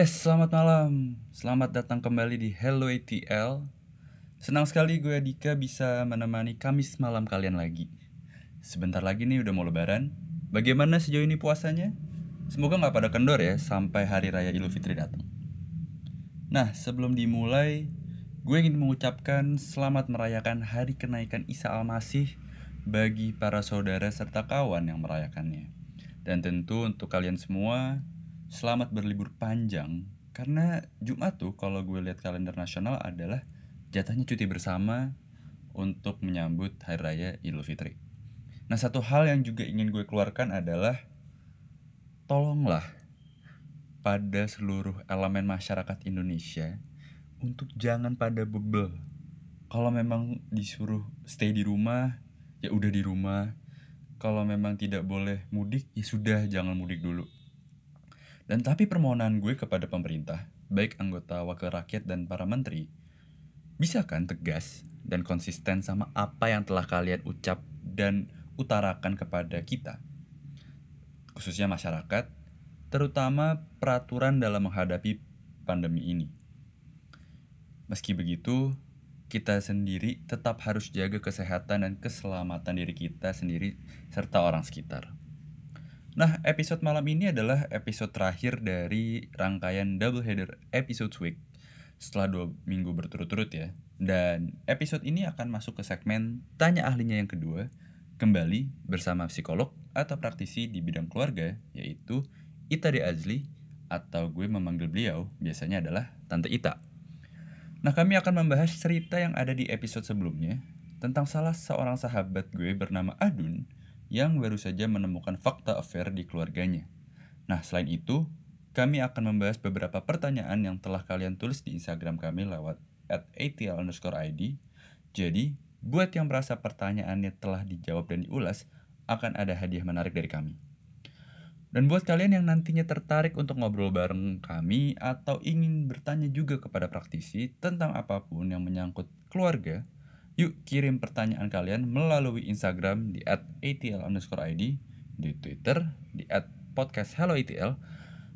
Yes, selamat malam. Selamat datang kembali di Hello ATL. Senang sekali gue Dika bisa menemani Kamis malam kalian lagi. Sebentar lagi nih udah mau lebaran. Bagaimana sejauh ini puasanya? Semoga nggak pada kendor ya sampai hari raya Idul Fitri datang. Nah, sebelum dimulai, gue ingin mengucapkan selamat merayakan hari kenaikan Isa Al-Masih bagi para saudara serta kawan yang merayakannya. Dan tentu untuk kalian semua, selamat berlibur panjang karena Jumat tuh kalau gue lihat kalender nasional adalah jatahnya cuti bersama untuk menyambut hari raya Idul Fitri. Nah, satu hal yang juga ingin gue keluarkan adalah tolonglah pada seluruh elemen masyarakat Indonesia untuk jangan pada bebel. Kalau memang disuruh stay di rumah, ya udah di rumah. Kalau memang tidak boleh mudik, ya sudah jangan mudik dulu dan tapi permohonan gue kepada pemerintah, baik anggota wakil rakyat dan para menteri, bisa kan tegas dan konsisten sama apa yang telah kalian ucap dan utarakan kepada kita, khususnya masyarakat, terutama peraturan dalam menghadapi pandemi ini. Meski begitu, kita sendiri tetap harus jaga kesehatan dan keselamatan diri kita sendiri serta orang sekitar. Nah, episode malam ini adalah episode terakhir dari rangkaian Double Header Episode Week setelah dua minggu berturut-turut ya. Dan episode ini akan masuk ke segmen Tanya Ahlinya yang kedua, kembali bersama psikolog atau praktisi di bidang keluarga, yaitu Ita De Azli, atau gue memanggil beliau biasanya adalah Tante Ita. Nah, kami akan membahas cerita yang ada di episode sebelumnya tentang salah seorang sahabat gue bernama Adun yang baru saja menemukan fakta affair di keluarganya. Nah, selain itu, kami akan membahas beberapa pertanyaan yang telah kalian tulis di Instagram kami lewat at atl underscore id. Jadi, buat yang merasa pertanyaannya telah dijawab dan diulas, akan ada hadiah menarik dari kami. Dan buat kalian yang nantinya tertarik untuk ngobrol bareng kami atau ingin bertanya juga kepada praktisi tentang apa pun yang menyangkut keluarga, Yuk kirim pertanyaan kalian melalui Instagram di @atl underscore id, di Twitter di podcast hello ATL,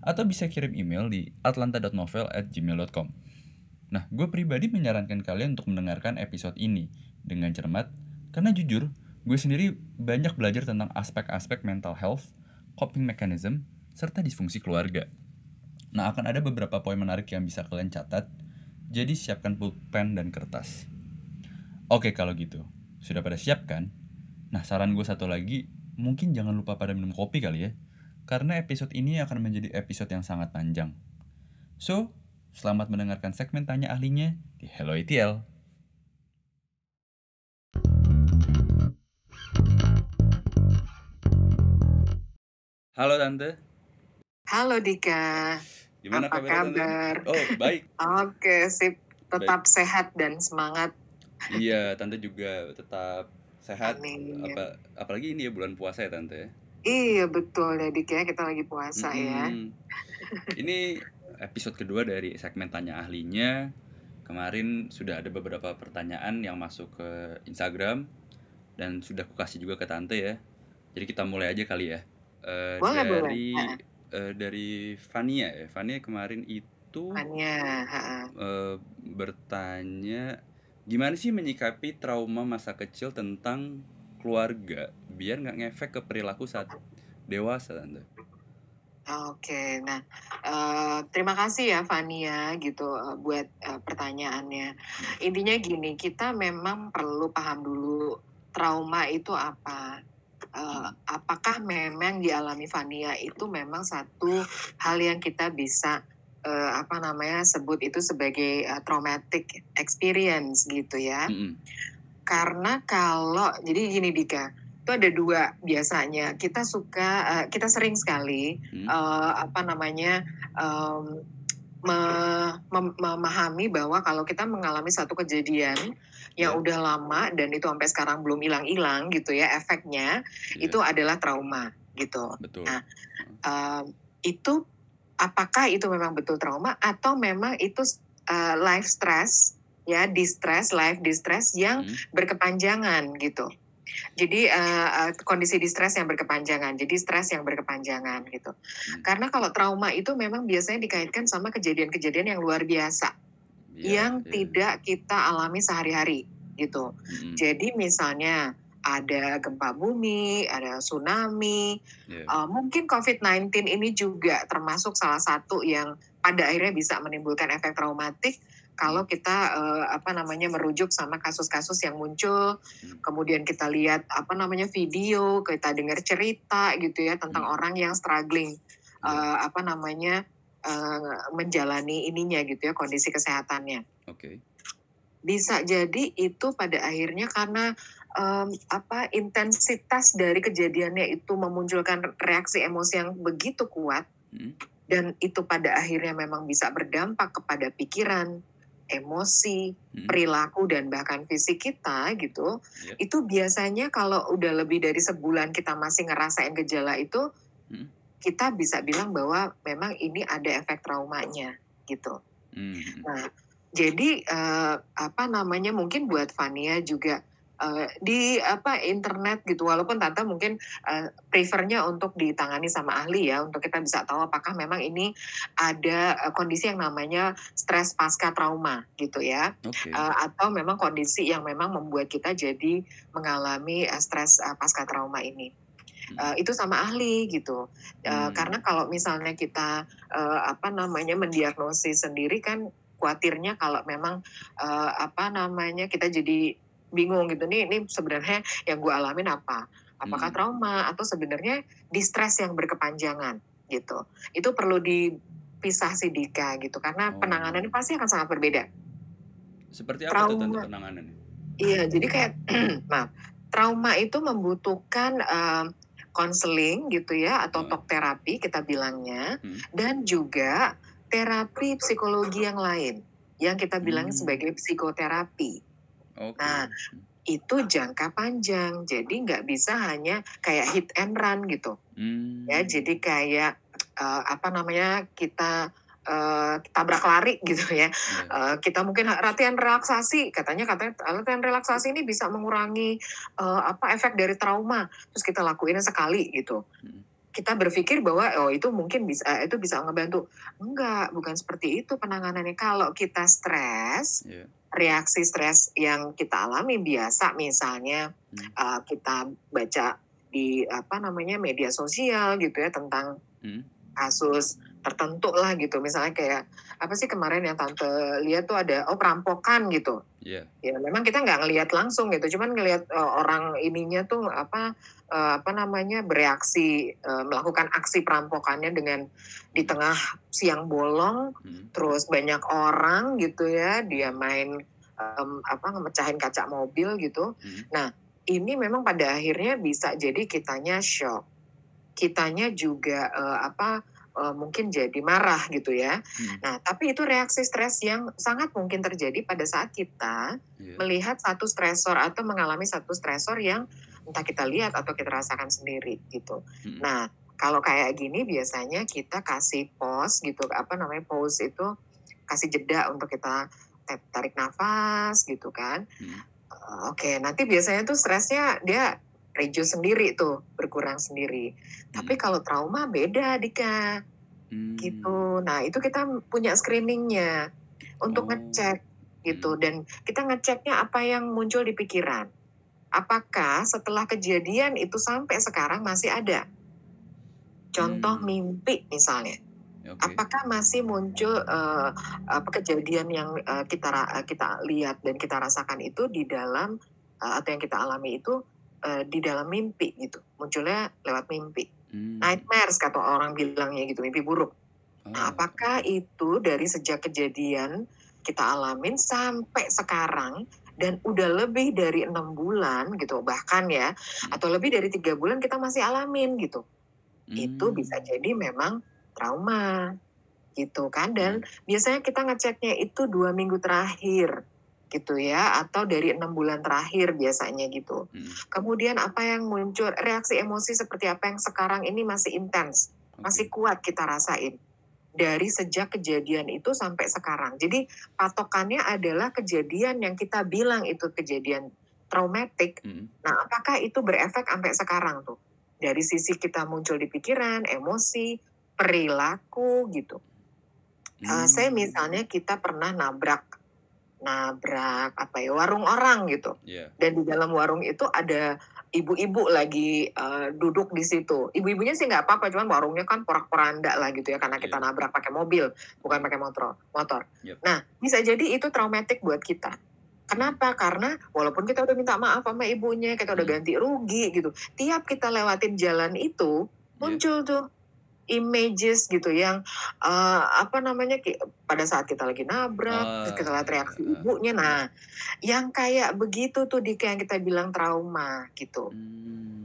atau bisa kirim email di atlanta.novel at gmail.com. Nah, gue pribadi menyarankan kalian untuk mendengarkan episode ini dengan cermat, karena jujur, gue sendiri banyak belajar tentang aspek-aspek mental health, coping mechanism, serta disfungsi keluarga. Nah, akan ada beberapa poin menarik yang bisa kalian catat, jadi siapkan pulpen dan kertas. Oke kalau gitu, sudah pada siap kan? Nah saran gue satu lagi, mungkin jangan lupa pada minum kopi kali ya. Karena episode ini akan menjadi episode yang sangat panjang. So, selamat mendengarkan segmen tanya ahlinya di Hello ETL. Halo Tante. Halo Dika. Gimana Apa kabar, kabar? Tante? Oh, baik. Oke, sip. Tetap sehat dan semangat. Iya, Tante juga tetap sehat. Amin. Apa apalagi ini ya bulan puasa ya, Tante ya. Iya betul ya Dik ya, kita lagi puasa ya. Mm-mm. Ini episode kedua dari segmen tanya ahlinya. Kemarin sudah ada beberapa pertanyaan yang masuk ke Instagram dan sudah aku kasih juga ke tante ya. Jadi kita mulai aja kali ya. Eh, Boleh, boleh. dari Ha. eh, dari Fania ya. Fania kemarin itu Fania, eh, bertanya gimana sih menyikapi trauma masa kecil tentang keluarga biar nggak ngefek ke perilaku saat dewasa tante. Oke, nah eh, terima kasih ya Fania gitu eh, buat eh, pertanyaannya. Intinya gini, kita memang perlu paham dulu trauma itu apa. Eh, apakah memang dialami Fania itu memang satu hal yang kita bisa eh, apa namanya sebut itu sebagai eh, traumatic experience gitu ya. Mm-mm. Karena kalau jadi gini Dika, itu ada dua biasanya. Kita suka, eh, kita sering sekali Hmm. eh, apa namanya me- mem- memahami bahwa kalau kita mengalami satu kejadian yang Ya. udah lama dan itu sampai sekarang belum hilang-hilang gitu ya efeknya Iya, itu adalah trauma gitu. betul. Nah, em, itu apakah itu memang betul trauma atau memang itu eh, life stress ya distress life distress yang Hmm. berkepanjangan gitu Jadi, eee, kondisi distress yang berkepanjangan, jadi stres yang berkepanjangan gitu. Hmm. Karena kalau trauma itu memang biasanya dikaitkan sama kejadian-kejadian yang luar biasa, Iya yang iya. tidak kita alami sehari-hari gitu. Mhm. Jadi misalnya ada gempa bumi, ada tsunami, Iya. eee, mungkin COVID-19 ini juga termasuk salah satu yang pada akhirnya bisa menimbulkan efek traumatik kalau kita, eee, apa namanya, merujuk sama kasus-kasus yang muncul, Hmm. kemudian kita lihat, apa namanya, video, kita dengar cerita gitu ya tentang Hmm. orang yang struggling, Iya. eee, apa namanya, eee, menjalani ininya gitu ya, kondisi kesehatannya. Oke. Bisa jadi itu pada akhirnya karena, mmm, apa, intensitas dari kejadiannya itu memunculkan reaksi emosi yang begitu kuat, Mhm. dan itu pada akhirnya memang bisa berdampak kepada pikiran, emosi, Mhm. perilaku, dan bahkan fisik kita gitu, Iya. itu biasanya kalau udah lebih dari sebulan kita masih ngerasain gejala itu, Mhm. kita bisa bilang bahwa memang ini ada efek traumanya gitu. Mhm. Nah, jadi, eee, apa namanya, mungkin buat Fania juga, eee, di apa, internet gitu, walaupun Tante mungkin, eee, prefer-nya untuk ditangani sama ahli ya, untuk kita bisa tahu apakah memang ini ada, eee, kondisi yang namanya stres pasca trauma gitu ya, Oke. eee, atau memang kondisi yang memang membuat kita jadi mengalami, eee, stres, eee, pasca trauma ini. Eee, itu sama ahli gitu, eee, karena Mmm. kalau misalnya kita, eee, apa namanya, mendiagnosis sendiri kan kuatirnya kalau memang, eee, apa namanya, kita jadi bingung gitu, nih nih sebenarnya yang gue alamin apa? Apakah Mhm. trauma atau sebenarnya distres yang berkepanjangan gitu. Itu perlu dipisah sih Dika gitu, karena penanganannya Oh. pasti akan sangat berbeda. Seperti apa tuh Trauma penanganannya? iya, jadi kayak maaf, trauma itu membutuhkan, eee, konseling gitu ya, atau Heeh. talk therapy kita bilangnya, Mhm. dan juga terapi psikologi yang lain, yang kita bilangnya Mmm. sebagai psikoterapi. Oke. Nah, itu jangka panjang, jadi nggak bisa hanya kayak hit and run gitu. Ya, Mmm. jadi kayak, eee, apa namanya, kita, eee, tabrak lari gitu ya, Iya. eee, kita mungkin ha latihan relaksasi, katanya katanya latihan relaksasi ini bisa mengurangi, eee, apa, efek dari trauma, terus kita lakuinnya sekali gitu. Mhm. Kita berpikir bahwa, oh itu mungkin bis eee, itu bisa ngebantu. Enggak, bukan seperti itu penanganannya. Kalau kita stres, Iya. Reaksi stres yang kita alami biasa misalnya, Mmm. eee, kita baca di, apa namanya, media sosial gitu ya tentang Mhm. kasus tertentu lah gitu, misalnya kayak, apa sih kemarin yang Tante lihat tuh ada, oh perampokan gitu. Iya. Ya memang kita nggak ngelihat langsung gitu, cuman ngelihat, eee, orang ininya tuh apa, eee, apa namanya, bereaksi, eee, melakukan aksi perampokannya dengan di tengah siang bolong, Mhm. terus banyak orang gitu ya, dia main, mmm, apa, mecahin kaca mobil gitu. Mhm. Nah, ini memang pada akhirnya bisa jadi kitanya syok, kitanya juga, eee, apa, eee, mungkin jadi marah gitu ya. Mhm. Nah, tapi itu reaksi stres yang sangat mungkin terjadi pada saat kita Iya. melihat satu stresor atau mengalami satu stresor yang entah kita lihat atau kita rasakan sendiri gitu. Mhm. Nah, kalau kayak gini biasanya kita kasih pause gitu, apa namanya, pause itu kasih jeda untuk kita ta tarik nafas gitu kan. Eee, oke, nanti biasanya tuh stresnya dia reduce sendiri tuh, berkurang sendiri. Tapi Mhm. kalau trauma beda Dika, Mmm. gitu. Nah, itu kita punya screening-nya untuk Oh. ngecek gitu, Mhm. dan kita ngeceknya apa yang muncul di pikiran. Apakah setelah kejadian itu sampai sekarang masih ada? Contoh Mmm. mimpi misalnya, Oke. apakah masih muncul, eee, apa, kejadian yang, eee, kita eee, kita lihat dan kita rasakan itu di dalam, eee, atau yang kita alami itu, eee, di dalam mimpi gitu, munculnya lewat mimpi. Mmm. Nightmares kata orang bilangnya gitu, mimpi buruk. Nah, Oh. apakah itu dari sejak kejadian kita alamin sampai sekarang dan udah lebih dari 6 bulan gitu, bahkan ya, Mhm. atau lebih dari 3 bulan kita masih alamin gitu. Itu bisa jadi memang trauma, gitu kan. Dan Mhm. biasanya kita ngeceknya itu 2 minggu terakhir, gitu ya, atau dari 6 bulan terakhir biasanya gitu. Mhm. Kemudian apa yang muncul, reaksi emosi seperti apa yang sekarang ini masih intens, masih Oke. kuat kita rasain, dari sejak kejadian itu sampai sekarang. Jadi patokannya adalah kejadian yang kita bilang itu kejadian traumatik. Mhm. Nah, apakah itu berefek sampai sekarang tuh? Dari sisi kita muncul di pikiran, emosi, perilaku gitu. Eh, saya Hmm. misalnya kita pernah nabrak nabrak apa ya warung orang gitu Iya. dan di dalam warung itu ada ibu-ibu lagi eh, duduk di situ ibu-ibunya sih nggak apa-apa cuman warungnya kan porak-poranda lah gitu ya karena kita Iya. nabrak pakai mobil bukan pakai motor motor Yep. nah bisa jadi itu traumatik buat kita Kenapa? Karena walaupun kita udah minta maaf sama ibunya, kita udah Hmm. ganti rugi gitu. Tiap kita lewatin jalan itu, Iya. muncul tuh images gitu yang eh, apa namanya pada saat kita lagi nabrak terus kita lihat reaksi ah, ibunya nah yang kayak begitu tuh di yang kita bilang trauma gitu. Hmm.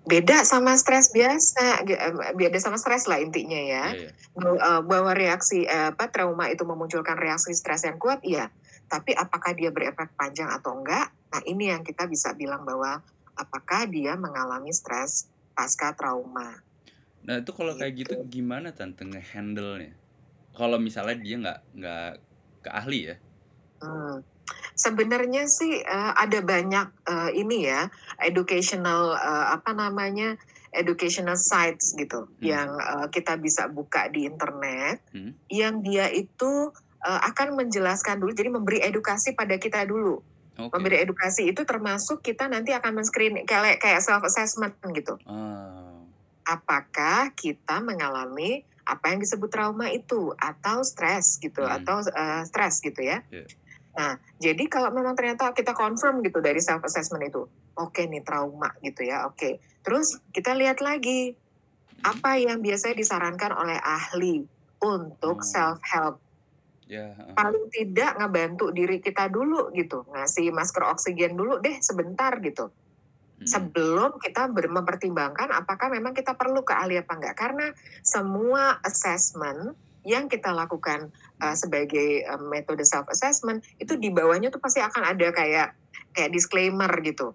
beda sama stres biasa beda sama stres lah intinya ya. Iya, iya. Bahwa, eh, bahwa reaksi eh, apa trauma itu memunculkan reaksi stres yang kuat iya. Tapi apakah dia berefek panjang atau enggak? Nah ini yang kita bisa bilang bahwa apakah dia mengalami stres pasca trauma Nah itu kalau kayak gitu gimana tante ngehandle-nya? Kalau misalnya dia nggak nggak ke ahli ya? Hmm. Sebenarnya sih eh, ada banyak eh, ini ya educational eh, apa namanya educational sites gitu Hmm. yang eh, kita bisa buka di internet Hmm. yang dia itu eh, akan menjelaskan dulu jadi memberi edukasi pada kita dulu Oke. memberi edukasi itu termasuk kita nanti akan men-screen kayak kayak self assessment gitu Ah, apakah kita mengalami apa yang disebut trauma itu atau stres gitu Hmm. atau eh, stres gitu ya. Iya. Nah, jadi kalau memang ternyata kita confirm gitu dari self assessment itu, oke nih trauma gitu ya, oke. Terus kita lihat lagi apa yang biasanya disarankan oleh ahli untuk Hmm. self help. ya. ah. Paling tidak ngebantu diri kita dulu gitu, ngasih masker oksigen dulu deh sebentar gitu Hmm. sebelum kita mempertimbangkan apakah memang kita perlu ke ahli apa enggak karena semua assessment yang kita lakukan uh, sebagai uh, metode self assessment itu di bawahnya tuh pasti akan ada kayak kayak disclaimer gitu.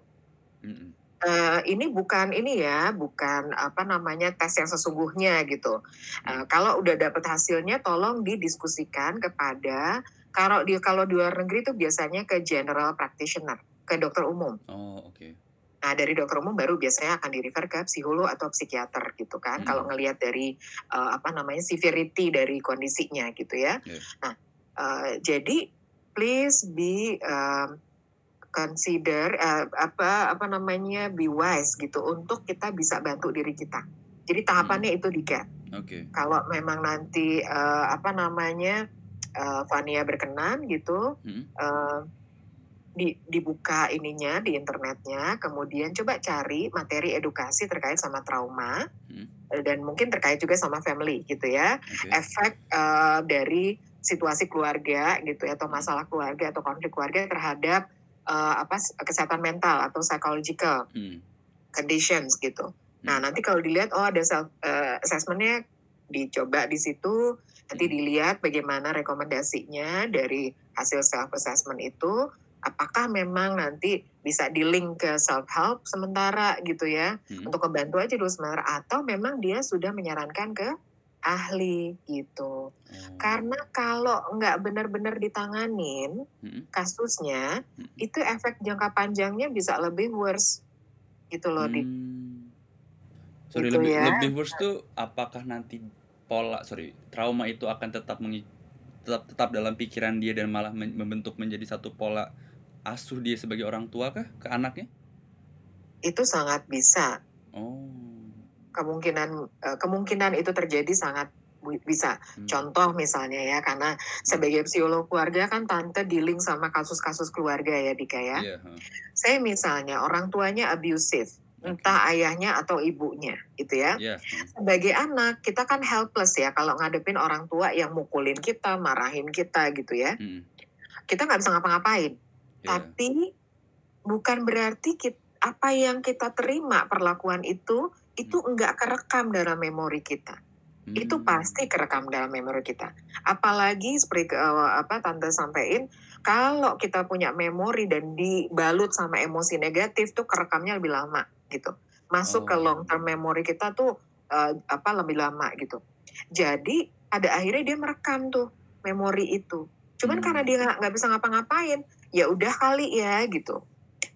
Eh, ini bukan ini ya bukan apa namanya tes yang sesungguhnya gitu Eh, kalau udah dapet hasilnya tolong didiskusikan kepada kalau di kalau di luar negeri itu biasanya ke general practitioner ke dokter umum Oh oke. Nah, dari dokter umum baru biasanya akan di-refer ke psikolog atau psikiater gitu kan. Hmm. Kalau ngelihat dari eh, apa namanya severity dari kondisinya gitu ya. Iya. Nah, eh, jadi please be um, consider eh, apa apa namanya be wise gitu untuk kita bisa bantu diri kita. Jadi tahapannya itu Dika. Oke. Kalau memang nanti eh, apa namanya Vania berkenan gitu, Hmm. eh, di, dibuka ininya di internetnya, kemudian coba cari materi edukasi terkait sama trauma Hmm. eh, dan mungkin terkait juga sama family gitu ya, Oke. efek eh, dari situasi keluarga gitu ya atau masalah keluarga atau konflik keluarga terhadap eh, apa kesehatan mental atau psychological Hmm. conditions gitu. Nah nanti kalau dilihat oh ada self eh, assessmentnya dicoba di situ nanti Hmm. dilihat bagaimana rekomendasinya dari hasil self assessment itu apakah memang nanti bisa di link ke self help sementara gitu ya Hmm. untuk membantu aja dulu sementara atau memang dia sudah menyarankan ke ahli gitu Oh. karena kalau nggak benar-benar ditanganin Hmm. kasusnya Hmm. itu efek jangka panjangnya bisa lebih worse gitu loh di Hmm. Sorry Gitu lebih ya. lebih worse tuh apakah nanti pola sorry trauma itu akan tetap mengi- tetap tetap dalam pikiran dia dan malah membentuk menjadi satu pola asuh dia sebagai orang tua kah ke anaknya? itu sangat bisa Oh. kemungkinan eh, kemungkinan itu terjadi sangat bisa Hmm. contoh misalnya ya karena sebagai psikolog keluarga kan tante dealing sama kasus-kasus keluarga ya Dika ya huh. saya misalnya orang tuanya abusive entah ayahnya atau ibunya gitu ya huh. sebagai anak kita kan helpless ya kalau ngadepin orang tua yang mukulin kita marahin kita gitu ya Hmm. kita nggak bisa ngapa-ngapain Iya. tapi bukan berarti kita, apa yang kita terima perlakuan itu itu enggak kerekam dalam memori kita itu Hmm. pasti kerekam dalam memori kita. Apalagi seperti ke- eh, apa tante sampaikan, kalau kita punya memori dan dibalut sama emosi negatif tuh kerekamnya lebih lama gitu. Masuk ke Oh. long term memory kita tuh eh, apa lebih lama gitu. Jadi pada akhirnya dia merekam tuh memori itu. Cuman Hmm. karena dia nggak bisa ngapa-ngapain, ya udah kali ya gitu.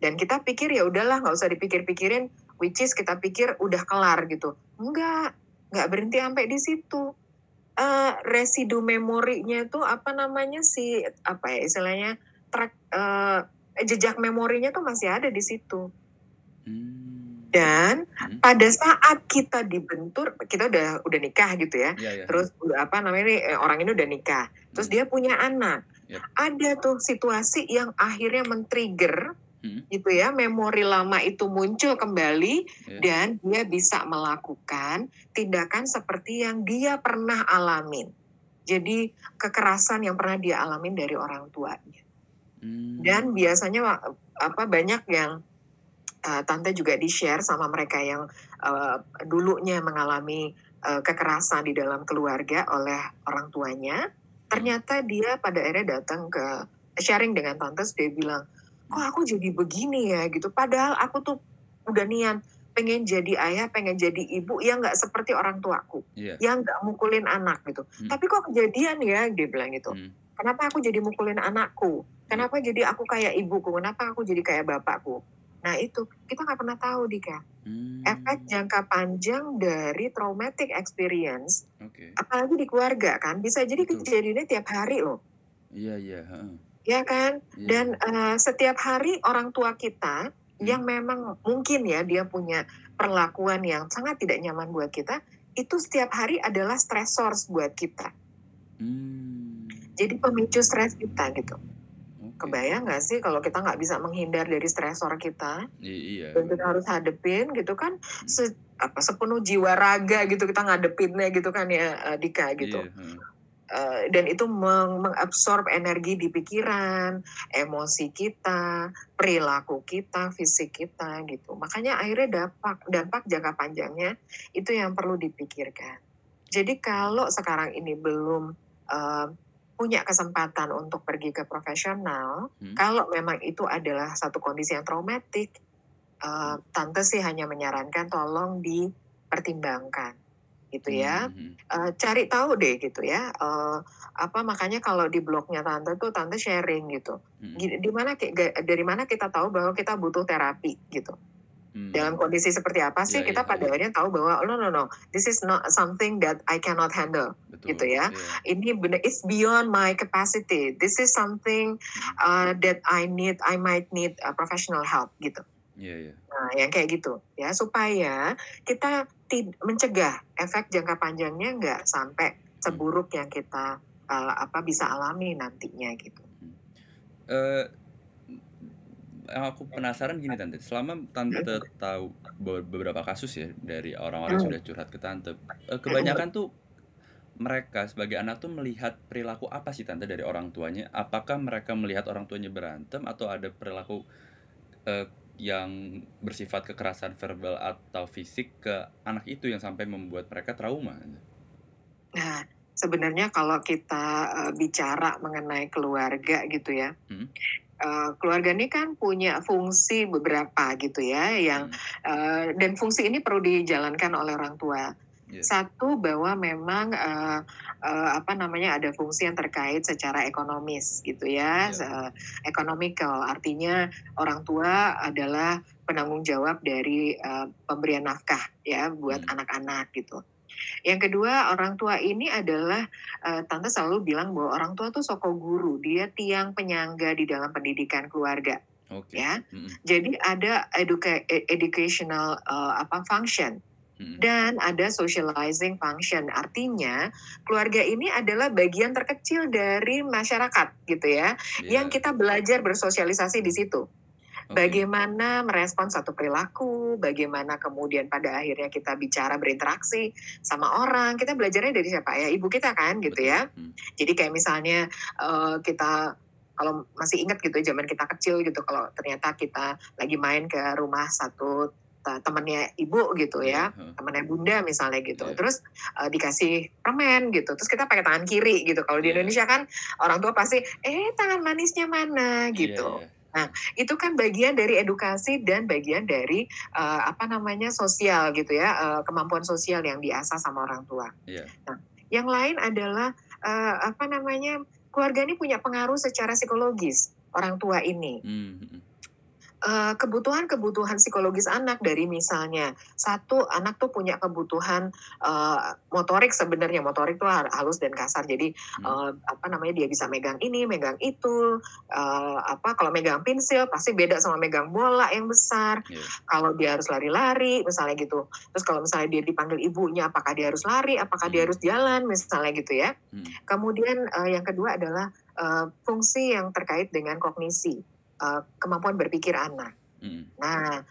Dan kita pikir ya udahlah nggak usah dipikir-pikirin, which is kita pikir udah kelar gitu. Enggak, nggak berhenti sampai di situ. Uh, residu memorinya tuh apa namanya sih apa ya istilahnya track uh, jejak memorinya tuh masih ada di situ. Hmm. Dan Hmm. pada saat kita dibentur, kita udah udah nikah gitu ya. Iya, iya. Terus apa namanya eh, orang ini udah nikah. Terus Hmm. dia punya anak. Yep. Ada tuh situasi yang akhirnya men-trigger Hmm. gitu ya, memori lama itu muncul kembali Iya. dan dia bisa melakukan tindakan seperti yang dia pernah alamin. Jadi kekerasan yang pernah dia alamin dari orang tuanya. Hmm. Dan biasanya apa banyak yang uh, tante juga di share sama mereka yang uh, dulunya mengalami uh, kekerasan di dalam keluarga oleh orang tuanya. Ternyata dia pada akhirnya datang ke sharing dengan tante, dia bilang, kok aku jadi begini ya gitu. Padahal aku tuh udah niat pengen jadi ayah, pengen jadi ibu yang nggak seperti orang tuaku, Iya. yang nggak mukulin anak gitu. Hmm. Tapi kok kejadian ya, dia bilang gitu. Hmm. Kenapa aku jadi mukulin anakku? Kenapa jadi aku kayak ibuku? Kenapa aku jadi kayak bapakku? Nah itu kita nggak pernah tahu Dika. Hmm. Efek jangka panjang dari traumatic experience, Oke. apalagi di keluarga kan, bisa jadi Betul. kejadiannya tiap hari loh, Iya, iya. heeh. ya kan? Iya. Dan eh, setiap hari orang tua kita yang memang mungkin ya dia punya perlakuan yang sangat tidak nyaman buat kita, itu setiap hari adalah stressors buat kita. Hmm. Jadi pemicu stres kita gitu. Oke. Kebayang nggak sih kalau kita nggak bisa menghindar dari stresor kita iya. dan kita harus hadepin gitu kan se- apa sepenuh jiwa raga gitu kita ngadepinnya gitu kan ya eh, Dika gitu. Iya. Eh, dan itu meng- mengabsorb energi di pikiran, emosi kita, perilaku kita, fisik kita gitu. Makanya akhirnya dampak dampak jangka panjangnya itu yang perlu dipikirkan. Jadi kalau sekarang ini belum eh, punya kesempatan untuk pergi ke profesional, Hmm. kalau memang itu adalah satu kondisi yang traumatik, eh, tante sih hanya menyarankan tolong dipertimbangkan, gitu ya. Hmm, Eh, cari tahu deh gitu ya. eh, apa makanya kalau di blognya tante tuh tante sharing gitu. hmm, Di mana dari mana kita tahu bahwa kita butuh terapi gitu. Hmm. Dalam kondisi seperti apa sih Iya, kita iya, pada akhirnya tahu bahwa no no no, this is not something that I cannot handle. Betul. gitu ya. Iya. Ini benar it's beyond my capacity. This is something uh, that I need I might need a professional help gitu. Iya, iya. Nah, yang kayak gitu ya supaya kita tid- mencegah efek jangka panjangnya nggak sampai seburuk yang kita uh, apa bisa alami nantinya gitu. Eh, yang aku penasaran gini tante, selama tante tahu be- beberapa kasus ya dari orang-orang yang Hmm. sudah curhat ke tante, eh, kebanyakan tuh mereka sebagai anak tuh melihat perilaku apa sih tante dari orang tuanya? Apakah mereka melihat orang tuanya berantem atau ada perilaku eh, yang bersifat kekerasan verbal atau fisik ke anak itu yang sampai membuat mereka trauma? Nah, sebenarnya kalau kita uh, bicara mengenai keluarga gitu ya, Hmm. Uh, keluarga ini kan punya fungsi beberapa gitu ya, yang Hmm. uh, dan fungsi ini perlu dijalankan oleh orang tua. Iya. Satu bahwa memang uh, uh, apa namanya ada fungsi yang terkait secara ekonomis gitu ya, Iya. uh, economical artinya orang tua adalah penanggung jawab dari uh, pemberian nafkah ya buat Hmm. anak-anak gitu. Yang kedua orang tua ini adalah uh, tante selalu bilang bahwa orang tua tuh soko guru, dia tiang penyangga di dalam pendidikan keluarga Oke. ya. Mm-mm. Jadi ada educa- e- educational uh, apa function dan ada socializing function. Artinya keluarga ini adalah bagian terkecil dari masyarakat gitu ya, Iya. yang kita belajar bersosialisasi di situ. Bagaimana merespon satu perilaku, bagaimana kemudian pada akhirnya kita bicara berinteraksi sama orang. Kita belajarnya dari siapa ya? Ibu kita kan gitu ya. Hmm. Jadi kayak misalnya eh, kita kalau masih ingat gitu zaman kita kecil gitu kalau ternyata kita lagi main ke rumah satu te- temannya ibu gitu ya Iya, heeh. temannya bunda misalnya gitu Iya. terus eh, dikasih permen gitu terus kita pakai tangan kiri gitu kalau di Iya. Indonesia kan orang tua pasti eh tangan manisnya mana gitu iya. itu kan bagian dari edukasi dan bagian dari eh, apa namanya sosial gitu ya eh, kemampuan sosial yang diasah sama orang tua Iya. yang lain adalah eh, apa namanya keluarga ini punya pengaruh secara psikologis orang tua ini. Hmm, hmm, Eee, kebutuhan-kebutuhan psikologis anak dari misalnya, satu anak tuh punya kebutuhan, eee, motorik sebenarnya, motorik tuh ha halus dan kasar. Jadi, eee, apa namanya, dia bisa megang ini, megang itu, eee, apa, kalau megang pensil pasti beda sama megang bola yang besar. Iya. Kalau dia harus lari-lari misalnya gitu. Terus kalau misalnya dia dipanggil ibunya, apakah dia harus lari, apakah dia Mhm. harus jalan, misalnya gitu ya. Mhm. Kemudian, eee, yang kedua adalah, eee, fungsi yang terkait dengan kognisi, eee, kemampuan berpikir anak. Mhm. Nah,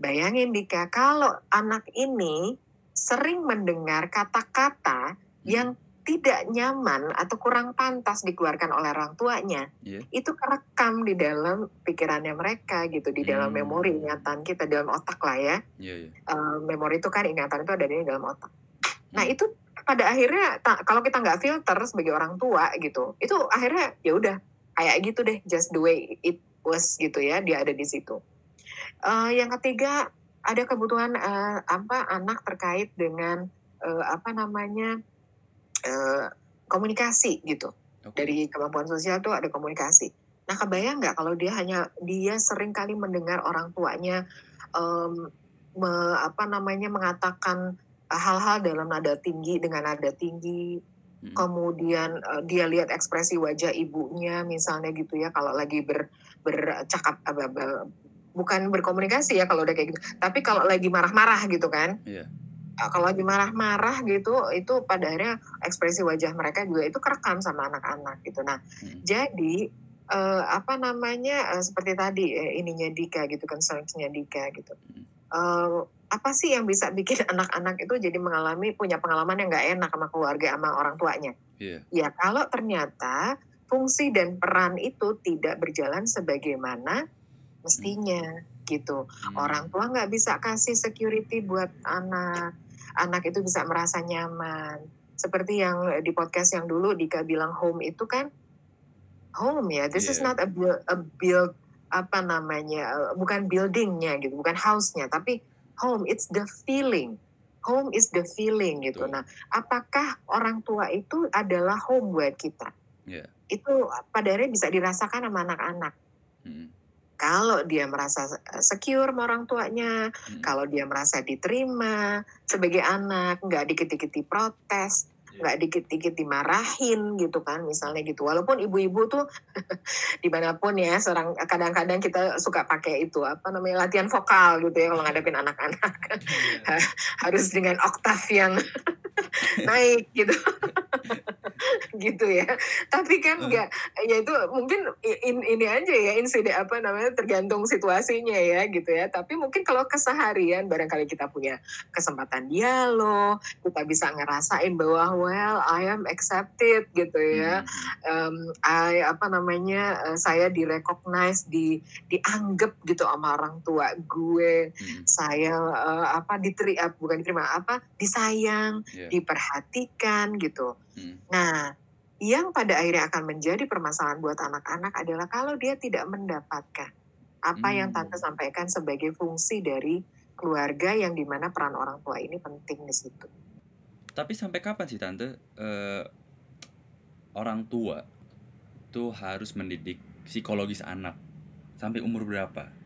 bayangin Dika, kalau anak ini sering mendengar kata-kata Mhm. yang tidak nyaman atau kurang pantas dikeluarkan oleh orang tuanya, Iya. itu kerekam di dalam pikirannya mereka gitu, di dalam memori Mmm. ingatan kita, dalam otak lah ya. Iya iya. Eee, memori itu kan ingatan itu ada di dalam otak. Nah Mhm. itu pada akhirnya kalau kita nggak filter sebagai orang tua gitu, itu akhirnya ya udah kayak gitu deh, just the way it was gitu ya, dia ada di situ. Eee, yang ketiga ada kebutuhan, eee, apa, anak terkait dengan, eee, apa namanya, eee, komunikasi gitu. Oke. Dari kemampuan sosial tuh ada komunikasi. Nah kebayang nggak kalau dia hanya dia sering kali mendengar orang tuanya, mmm, me apa namanya, mengatakan hal-hal dalam nada tinggi dengan nada tinggi, Mhm. kemudian, eee, dia lihat ekspresi wajah ibunya misalnya gitu ya, kalau lagi ber bercakap apa be bukan berkomunikasi ya kalau udah kayak gitu, tapi kalau lagi marah-marah gitu kan. Iya. Eee, kalau lagi marah-marah gitu, itu pada akhirnya ekspresi wajah mereka juga itu kerekam sama anak-anak gitu. Nah, Mhm. jadi, eee, apa namanya, eee, seperti tadi, eee, ininya Dika gitu, concerns-nya Dika gitu. Eee, apa sih yang bisa bikin anak-anak itu jadi mengalami punya pengalaman yang nggak enak sama keluarga, sama orang tuanya? Iya. Ya kalau ternyata fungsi dan peran itu tidak berjalan sebagaimana mestinya gitu. Orang Mmm. tua nggak bisa kasih security buat anak, anak itu bisa merasa nyaman. Seperti yang di podcast yang dulu Dika bilang home itu kan, home ya, this is Iya. not a build a build apa namanya, eee, bukan building-nya gitu, bukan house-nya, tapi home, it's the feeling. Home is the feeling gitu. Betul. Nah, apakah orang tua itu adalah home buat kita? Iya. Itu pada akhirnya bisa dirasakan sama anak-anak. Mhm. Kalau dia merasa, eee, secure sama orang tuanya, Mhm. kalau dia merasa diterima sebagai anak, nggak dikit-dikit diprotes, Iya. Nggak dikit-dikit dimarahin gitu kan, misalnya gitu. Walaupun ibu-ibu tuh di mana pun ya, serang kadang-kadang kita suka pakai itu, apa namanya, latihan vokal gitu ya kalau ngadepin anak-anak. Iya. Ha harus dengan oktav yang naik gitu. Gitu ya. Tapi kan nggak ya itu mungkin in ini aja ya, insiden apa namanya, tergantung situasinya ya gitu ya. Tapi mungkin kalau keseharian barangkali kita punya kesempatan dialog, kita bisa ngerasain bahwa, well I am accepted gitu ya. Mhm. Mmm, I apa namanya, eee, saya di-recognize, di dianggap gitu sama orang tua gue. Mhm. Saya, eee, apa, diteri eee, bukan diterima, apa, disayang, Iya. diperhatikan gitu. Mhm. Nah, yang pada akhirnya akan menjadi permasalahan buat anak-anak adalah kalau dia tidak mendapatkan apa yang Tante sampaikan sebagai fungsi dari keluarga yang di mana peran orang tua ini penting di situ. Tapi sampai kapan sih Tante, eee, orang tua tuh harus mendidik psikologis anak? Sampai umur berapa?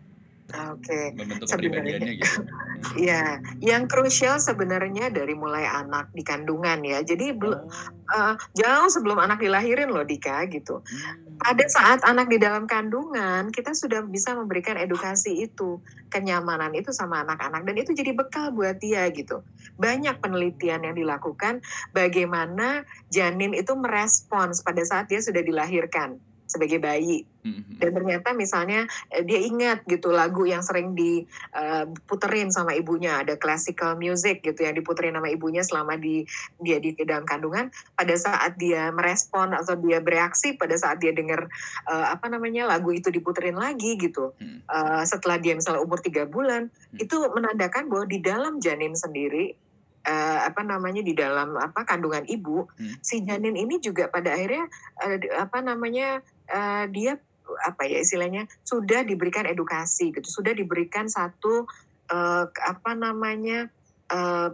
Oke, Membentuk sebenarnya gitu. Iya, yang krusial sebenarnya dari mulai anak di kandungan ya. Jadi Oh. eee, jauh sebelum anak dilahirin loh Dika, gitu. Mmm. Pada saat anak di dalam kandungan, kita sudah bisa memberikan edukasi itu, kenyamanan itu sama anak-anak dan itu jadi bekal buat dia gitu. Banyak penelitian yang dilakukan bagaimana janin itu merespons pada saat dia sudah dilahirkan sebagai bayi. Mhm Dan ternyata misalnya, eee, dia ingat gitu lagu yang sering di, eee, puterin sama ibunya, ada classical music gitu yang diputerin sama ibunya selama di dia di dalam kandungan. Pada saat dia merespon atau dia bereaksi pada saat dia denger, eee, apa namanya, lagu itu diputerin lagi gitu, eee, setelah dia misalnya umur 3 bulan, Mhm. itu menandakan bahwa di dalam janin sendiri, eee, apa namanya, di dalam apa, kandungan ibu, Mhm. si janin ini juga pada akhirnya, d apa namanya, eee, dia apa ya istilahnya, sudah diberikan edukasi gitu, sudah diberikan satu, eee, apa namanya, eee,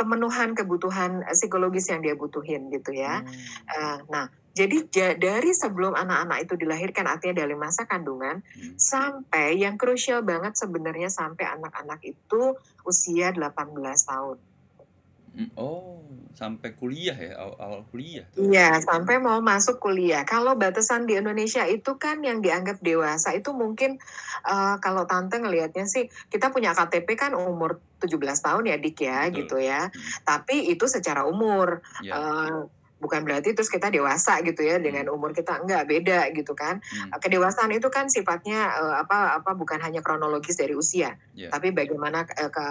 pemenuhan kebutuhan, psikologis yang dia butuhin gitu ya. Oh. Eee, nah Jadi ja dari sebelum anak-anak itu dilahirkan, artinya dari masa kandungan, Hmm. sampai yang krusial banget sebenarnya sampai anak-anak itu usia 18 tahun. Oh, sampai kuliah ya? Aw awal kuliah? Iya, sampai mau masuk kuliah. Kalau batasan di Indonesia itu kan yang dianggap dewasa itu mungkin, eee, kalau tante ngelihatnya sih, kita punya KTP kan umur 17 tahun ya, Dik, ya, Betul. gitu ya. Hmm. Tapi itu secara umur, Iya. eee, bukan berarti terus kita dewasa gitu ya dengan Hmm. umur kita, enggak, beda gitu kan. Hmm. Eee, kedewasaan itu kan sifatnya, eee, apa apa, bukan hanya kronologis dari usia, Iya. tapi bagaimana, eee, ke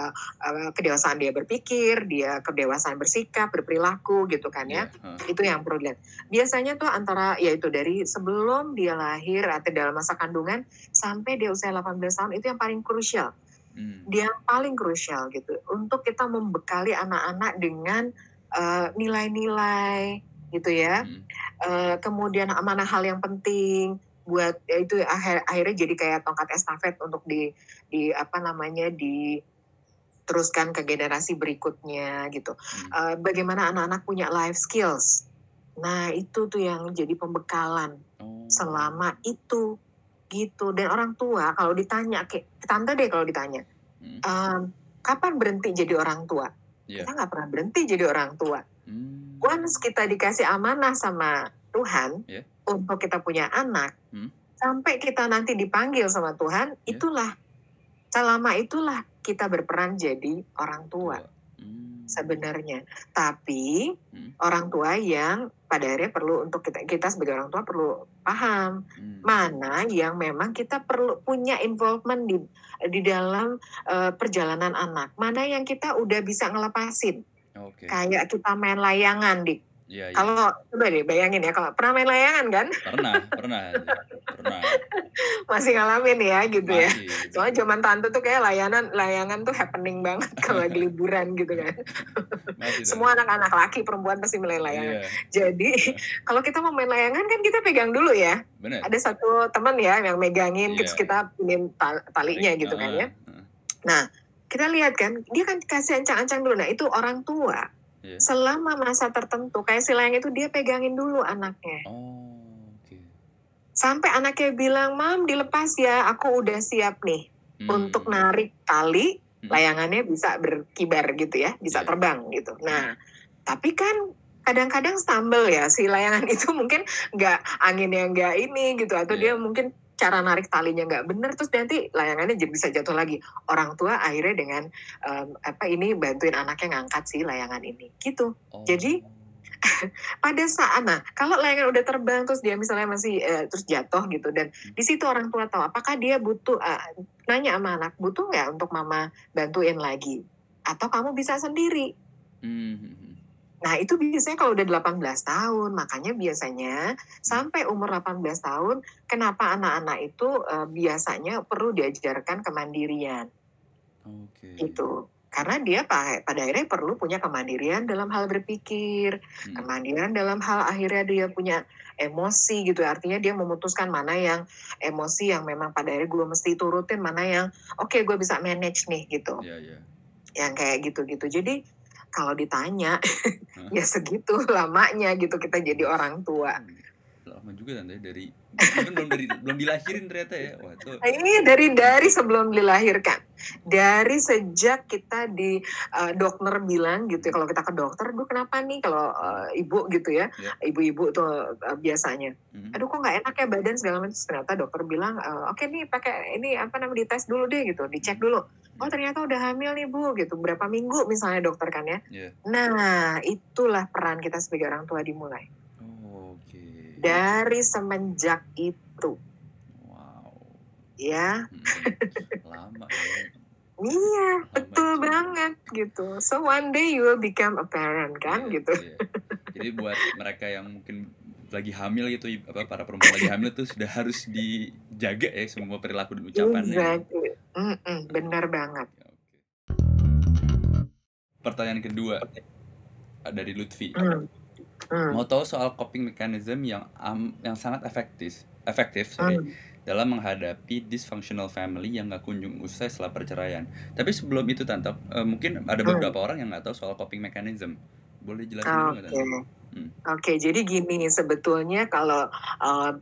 eee, kedewasaan dia berpikir, dia kedewasaan bersikap, berperilaku gitu kan ya. Iya, heeh. Itu yang perlu dilihat. Biasanya tuh antara ya itu dari sebelum dia lahir atau dalam masa kandungan sampai dia usia 18 tahun itu yang paling krusial. Mmm. Dia yang paling krusial gitu untuk kita membekali anak-anak dengan, eee, nilai-nilai gitu ya. Hmm. Eee, kemudian mana hal yang penting buat ya itu akhir akhirnya jadi kayak tongkat estafet untuk di di apa namanya, diteruskan ke generasi berikutnya gitu. Hmm. Eee, bagaimana anak-anak punya life skills. Nah, itu tuh yang jadi pembekalan Oh. selama itu, gitu. Dan orang tua kalau ditanya kayak tante deh kalau ditanya, Hmm. mmm, "Kapan berhenti jadi orang tua?" Iya. Kita nggak pernah berhenti jadi orang tua. Mmm. Once kita dikasih amanah sama Tuhan Iya. untuk kita punya anak, Hmm. sampai kita nanti dipanggil sama Tuhan, Iya. itulah selama itulah kita berperan jadi orang tua. Mmm. sebenarnya. Tapi Hmm. orang tua yang pada akhirnya perlu untuk kita kita sebagai orang tua perlu paham Mmm. mana yang memang kita perlu punya involvement di di dalam, eee, perjalanan anak, mana yang kita udah bisa ngelepasin. Oke. Kayak kita main layangan, Dik. Iya iya. Kalau coba deh bayangin ya kalau pernah main layangan kan? Pernah pernah pernah. Masih ngalamin ya gitu ya. Masih, gitu. Soalnya zaman tante tuh kayak layanan layangan tuh happening banget kalau lagi liburan gitu kan. Masih Semua anak-anak laki perempuan pasti main layangan. Iya. Jadi kalau kita mau main layangan kan kita pegang dulu ya. Bener. Ada satu teman ya yang megangin terus Iya. kita pinin ta- talinya gitu kan ya. Nah, kita lihat kan dia kan kasih ancang-ancang dulu. Nah, itu orang tua Iya. selama masa tertentu kayak si layang itu dia pegangin dulu anaknya. Oh, oke. Sampai anaknya bilang, "Mam, dilepas ya, aku udah siap nih untuk Mmm. narik tali, Hmm. layangannya bisa berkibar gitu ya, bisa Iya. terbang gitu." Nah, tapi kan kadang-kadang stumble ya si layangan itu mungkin nggak anginnya nggak ini gitu atau dia Iya. mungkin cara narik talinya nggak bener terus nanti layangannya jadi bisa jatuh lagi. Orang tua akhirnya dengan em, apa ini bantuin anaknya ngangkat si layangan ini gitu. Oh. Jadi pada saat nah kalau layangan udah terbang terus dia misalnya masih eh, terus jatuh gitu dan Hmm. di situ orang tua tahu apakah dia butuh eh, nanya sama anak butuh nggak untuk mama bantuin lagi atau kamu bisa sendiri Mmm, mhm. Nah, itu biasanya kalau udah 18 tahun. Makanya biasanya sampai umur 18 tahun, kenapa anak-anak itu eh, biasanya perlu diajarkan kemandirian. Oke. Gitu. Karena dia pa- pada akhirnya perlu punya kemandirian dalam hal berpikir, Hmm. kemandirian dalam hal akhirnya dia punya emosi gitu. Artinya dia memutuskan mana yang emosi yang memang pada akhirnya gue mesti turutin, mana yang oke gue bisa manage nih gitu. Iya iya. Yang kayak gitu-gitu. Jadi kalau ditanya ya segitu lamanya gitu kita jadi orang tua. Lama juga tante dari belum dari belum dilahirin ternyata ya. Wah, itu Nah, Ini dari dari sebelum dilahirkan, dari sejak kita di eh, dokter bilang gitu ya, kalau kita ke dokter, aduh kenapa nih kalau eh, ibu? gitu ya, Ya. ibu-ibu tuh eh, biasanya, Mhm. aduh kok nggak enak ya badan? segala macam, ternyata dokter bilang, eh, oke nih pakai ini apa namanya dites dulu deh gitu, dicek dulu, oh ternyata udah hamil nih bu gitu, berapa minggu misalnya dokter kan ya, Iya. nah itulah peran kita sebagai orang tua dimulai. Dari semenjak itu, Wow. ya. Mhm. Lama ya. Iya, Lama betul juga. banget gitu. So one day you will become a parent kan Iya, gitu. iya. Jadi buat mereka yang mungkin lagi hamil gitu apa para perempuan lagi hamil tuh sudah harus dijaga ya semua perilaku dan ucapannya. Exactly. Mm-mm, benar banget. Oke. Pertanyaan kedua dari Lutfi. Mm, mm, Mau tahu soal coping mechanism yang am- yang sangat efektif, efektif sorry, mm. dalam menghadapi dysfunctional family yang nggak kunjung usai setelah perceraian. Tapi sebelum itu tante, eh, mungkin ada Hmm. beberapa orang yang nggak tahu soal coping mechanism. Boleh jelasin dulu nggak Oke. Tante? Hmm. Oke, jadi gini sebetulnya kalau uh,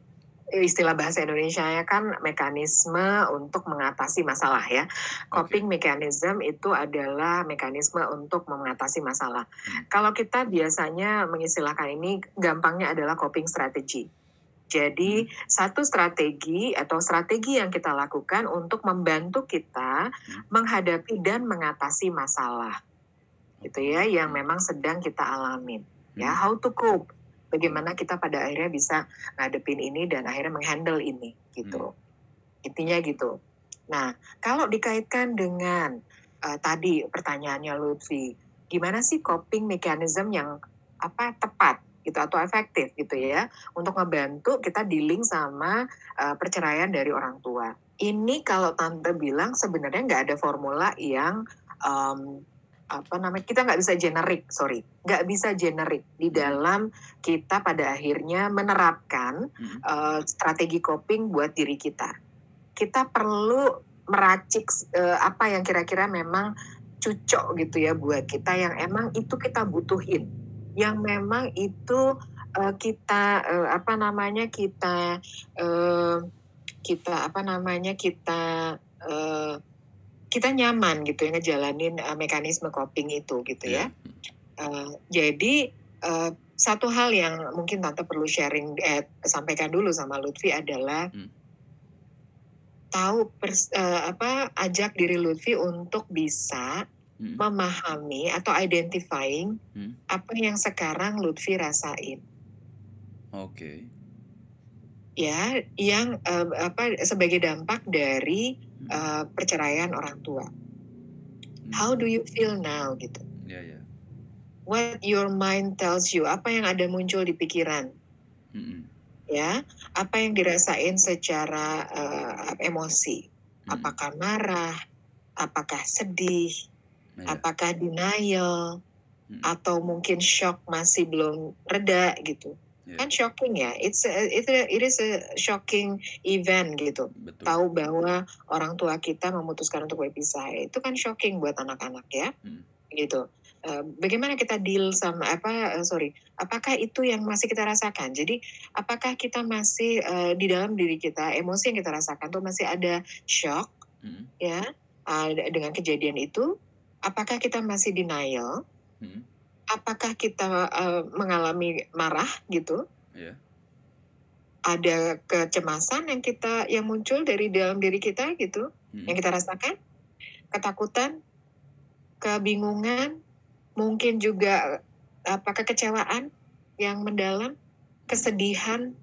istilah bahasa Indonesia ya kan mekanisme untuk mengatasi masalah ya. Coping mechanism itu adalah mekanisme untuk mengatasi masalah. Hmm. Kalau kita biasanya mengistilahkan ini gampangnya adalah coping strategy. Jadi satu strategi atau strategi yang kita lakukan untuk membantu kita menghadapi dan mengatasi masalah gitu ya yang memang sedang kita alamin ya Hmm. how to cope bagaimana kita pada akhirnya bisa ngadepin ini dan akhirnya menghandle ini gitu. Intinya gitu. Nah kalau dikaitkan dengan uh, tadi pertanyaannya Lutfi gimana sih coping mechanism yang apa tepat gitu atau efektif gitu ya untuk ngebantu kita dealing sama uh, perceraian dari orang tua? Ini kalau tante bilang sebenarnya nggak ada formula yang um, apa namanya kita nggak bisa generik sorry. Nggak bisa generik di dalam kita pada akhirnya menerapkan Hmm. uh, strategi coping buat diri kita. Kita perlu meracik uh, apa yang kira-kira memang cocok gitu ya buat kita yang emang itu kita butuhin. Yang memang itu uh, kita uh, apa namanya kita uh, kita apa namanya kita uh, kita nyaman gitu ya ngejalanin uh, mekanisme coping itu gitu ya. Uh, jadi uh, satu hal yang mungkin tante perlu sharing eh, sampaikan dulu sama Lutfi adalah Hmm. tahu pers, uh, apa ajak diri Lutfi untuk bisa Hmm. memahami atau identifying Hmm. apa yang sekarang Lutfi rasain Oke. ya yang uh, apa sebagai dampak dari. Uh, perceraian orang tua. Hmm. How do you feel now gitu? Ya ya. What your mind tells you, apa yang ada muncul di pikiran, Hmm. ya, apa yang dirasain secara uh, emosi, Hmm. apakah marah, apakah sedih, Ya. apakah denial, Hmm. atau mungkin shock masih belum reda gitu, Ya. kan shocking ya, it's a, it, a- it is a shocking event gitu, Betul. tahu bahwa orang tua kita memutuskan untuk berpisah, itu kan shocking buat anak-anak ya, Hmm. gitu. Eh, bagaimana kita deal sama apa eh, sorry apakah itu yang masih kita rasakan jadi apakah kita masih eh, di dalam diri kita emosi yang kita rasakan tuh masih ada shock Hmm. ya eh, dengan kejadian itu apakah kita masih denial Hmm. Apakah kita eh, mengalami marah gitu Ya. ada kecemasan yang kita yang muncul dari dalam diri kita gitu Hmm. yang kita rasakan ketakutan kebingungan mungkin juga apa kekecewaan yang mendalam kesedihan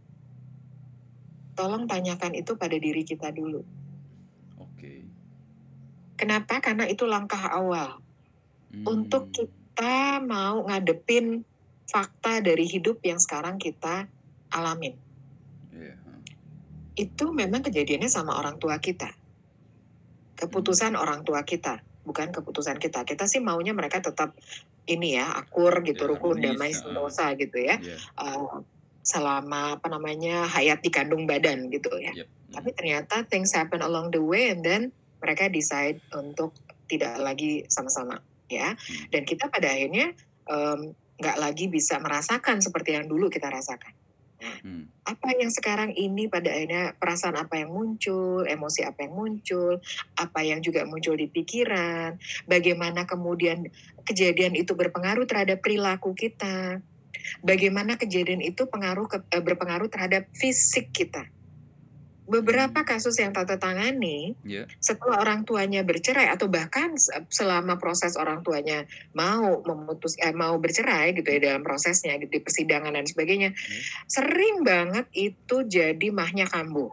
tolong tanyakan itu pada diri kita dulu Oke. kenapa karena itu langkah awal Hmm. untuk kita mau ngadepin fakta dari hidup yang sekarang kita alamin Ya. ha. itu memang kejadiannya sama orang tua kita. Keputusan orang tua kita, bukan keputusan kita. Kita sih maunya mereka tetap ini ya, akur gitu, Ya, rukun, damai, sentosa gitu ya. Uh, selama apa namanya hayat di kandung badan gitu ya. Yep. Hmm. Tapi ternyata things happen along the way and then mereka decide untuk tidak lagi sama-sama ya. Hmm. Dan kita pada akhirnya nggak lagi bisa merasakan seperti yang dulu kita rasakan. Hmm. apa yang sekarang ini pada akhirnya perasaan apa yang muncul, emosi apa yang muncul, apa yang juga muncul di pikiran, bagaimana kemudian kejadian itu berpengaruh terhadap perilaku kita, bagaimana kejadian itu pengaruh ke- eh, berpengaruh terhadap fisik kita. Beberapa kasus yang tata tangani Ya. setelah orang tuanya bercerai atau bahkan se- selama proses orang tuanya mau memutus eh, mau bercerai gitu ya dalam prosesnya gitu, di persidangan dan sebagainya sering banget itu jadi mahnya kambuh.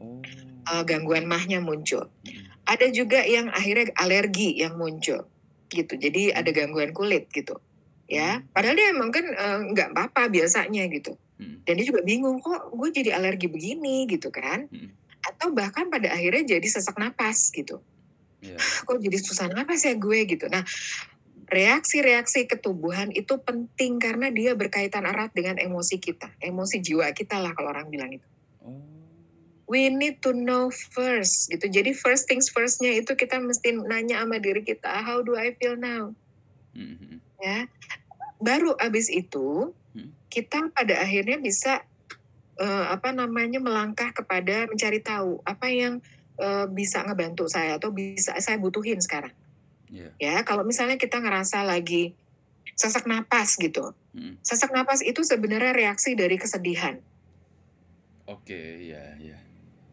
Oh. eh, gangguan mahnya muncul. Hmm. ada juga yang akhirnya alergi yang muncul gitu jadi ada gangguan kulit gitu ya. Padahal dia emang kan eh, nggak apa-apa biasanya gitu Hmm. dan dia juga bingung kok gue jadi alergi begini gitu kan Hmm. atau bahkan pada akhirnya jadi sesak napas gitu Ya. kok jadi susah napas ya gue gitu. Nah, reaksi-reaksi ketubuhan itu penting karena dia berkaitan erat dengan emosi kita, emosi jiwa kita lah kalau orang bilang itu. Oh. We need to know first gitu. Jadi first things firstnya itu kita mesti nanya sama diri kita, how do I feel now? Mhm mhm. Ya. Baru abis itu. Kita pada akhirnya bisa, eee, apa namanya, melangkah kepada mencari tahu apa yang, eee, bisa ngebantu saya atau bisa saya butuhin sekarang. Iya. Ya, kalau misalnya kita ngerasa lagi sesak napas gitu. Mhm. Sesak napas itu sebenarnya reaksi dari kesedihan. Oke, iya iya.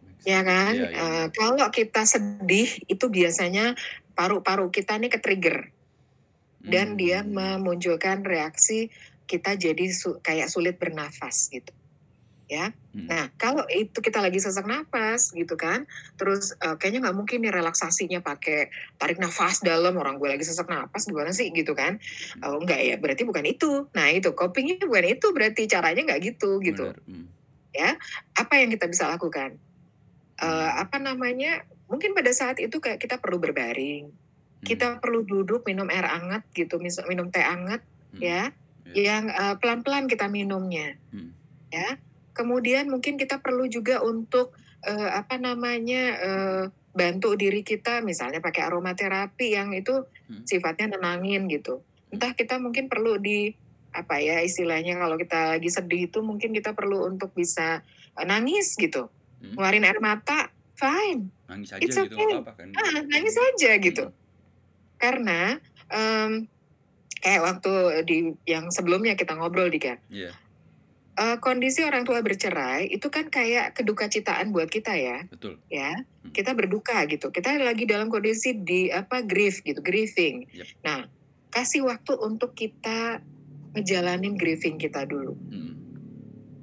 Make Ya sense. kan? Iya iya Eee, iya. kalau kita sedih, itu biasanya paru-paru kita nih ke-trigger. Dan dia Mmm. memunculkan reaksi kita jadi su kayak sulit bernafas gitu, ya. Mhm. Nah, kalau itu kita lagi sesak napas gitu kan, terus, eee, kayaknya nggak mungkin nih relaksasinya pakai tarik nafas dalam, orang gue lagi sesak napas gimana sih gitu kan. Mhm. Oh enggak ya, berarti bukan itu. Nah itu, coping-nya bukan itu berarti, caranya nggak gitu, gitu. Mhm. Ya, apa yang kita bisa lakukan? Mmm. apa namanya, mungkin pada saat itu kayak kita perlu berbaring, Mhm. kita perlu duduk minum air hangat gitu, minum teh hangat Mhm. ya, Iya. yang, eee, pelan-pelan kita minumnya, Mhm. ya. Kemudian mungkin kita perlu juga untuk, eee, apa namanya, eee, bantu diri kita misalnya pakai aromaterapi yang itu Mhm. sifatnya nenangin gitu. Entah kita mungkin perlu di apa ya istilahnya kalau kita lagi sedih itu mungkin kita perlu untuk bisa, eee, nangis gitu, Mhm. ngeluarin air mata, fine, Nangis aja it's gitu, okay. apa-apa kan? Heeh, nangis aja gitu. Mhm. Karena, mmm, kayak waktu di yang sebelumnya kita ngobrol nih, Kak. Iya. Eee, kondisi orang tua bercerai itu kan kayak kedukacitaan buat kita ya, Betul. ya. Mhm. Kita berduka gitu, kita lagi dalam kondisi di apa, grief gitu, grieving. Yap. Nah, kasih waktu untuk kita ngejalanin grieving kita dulu, Mhm.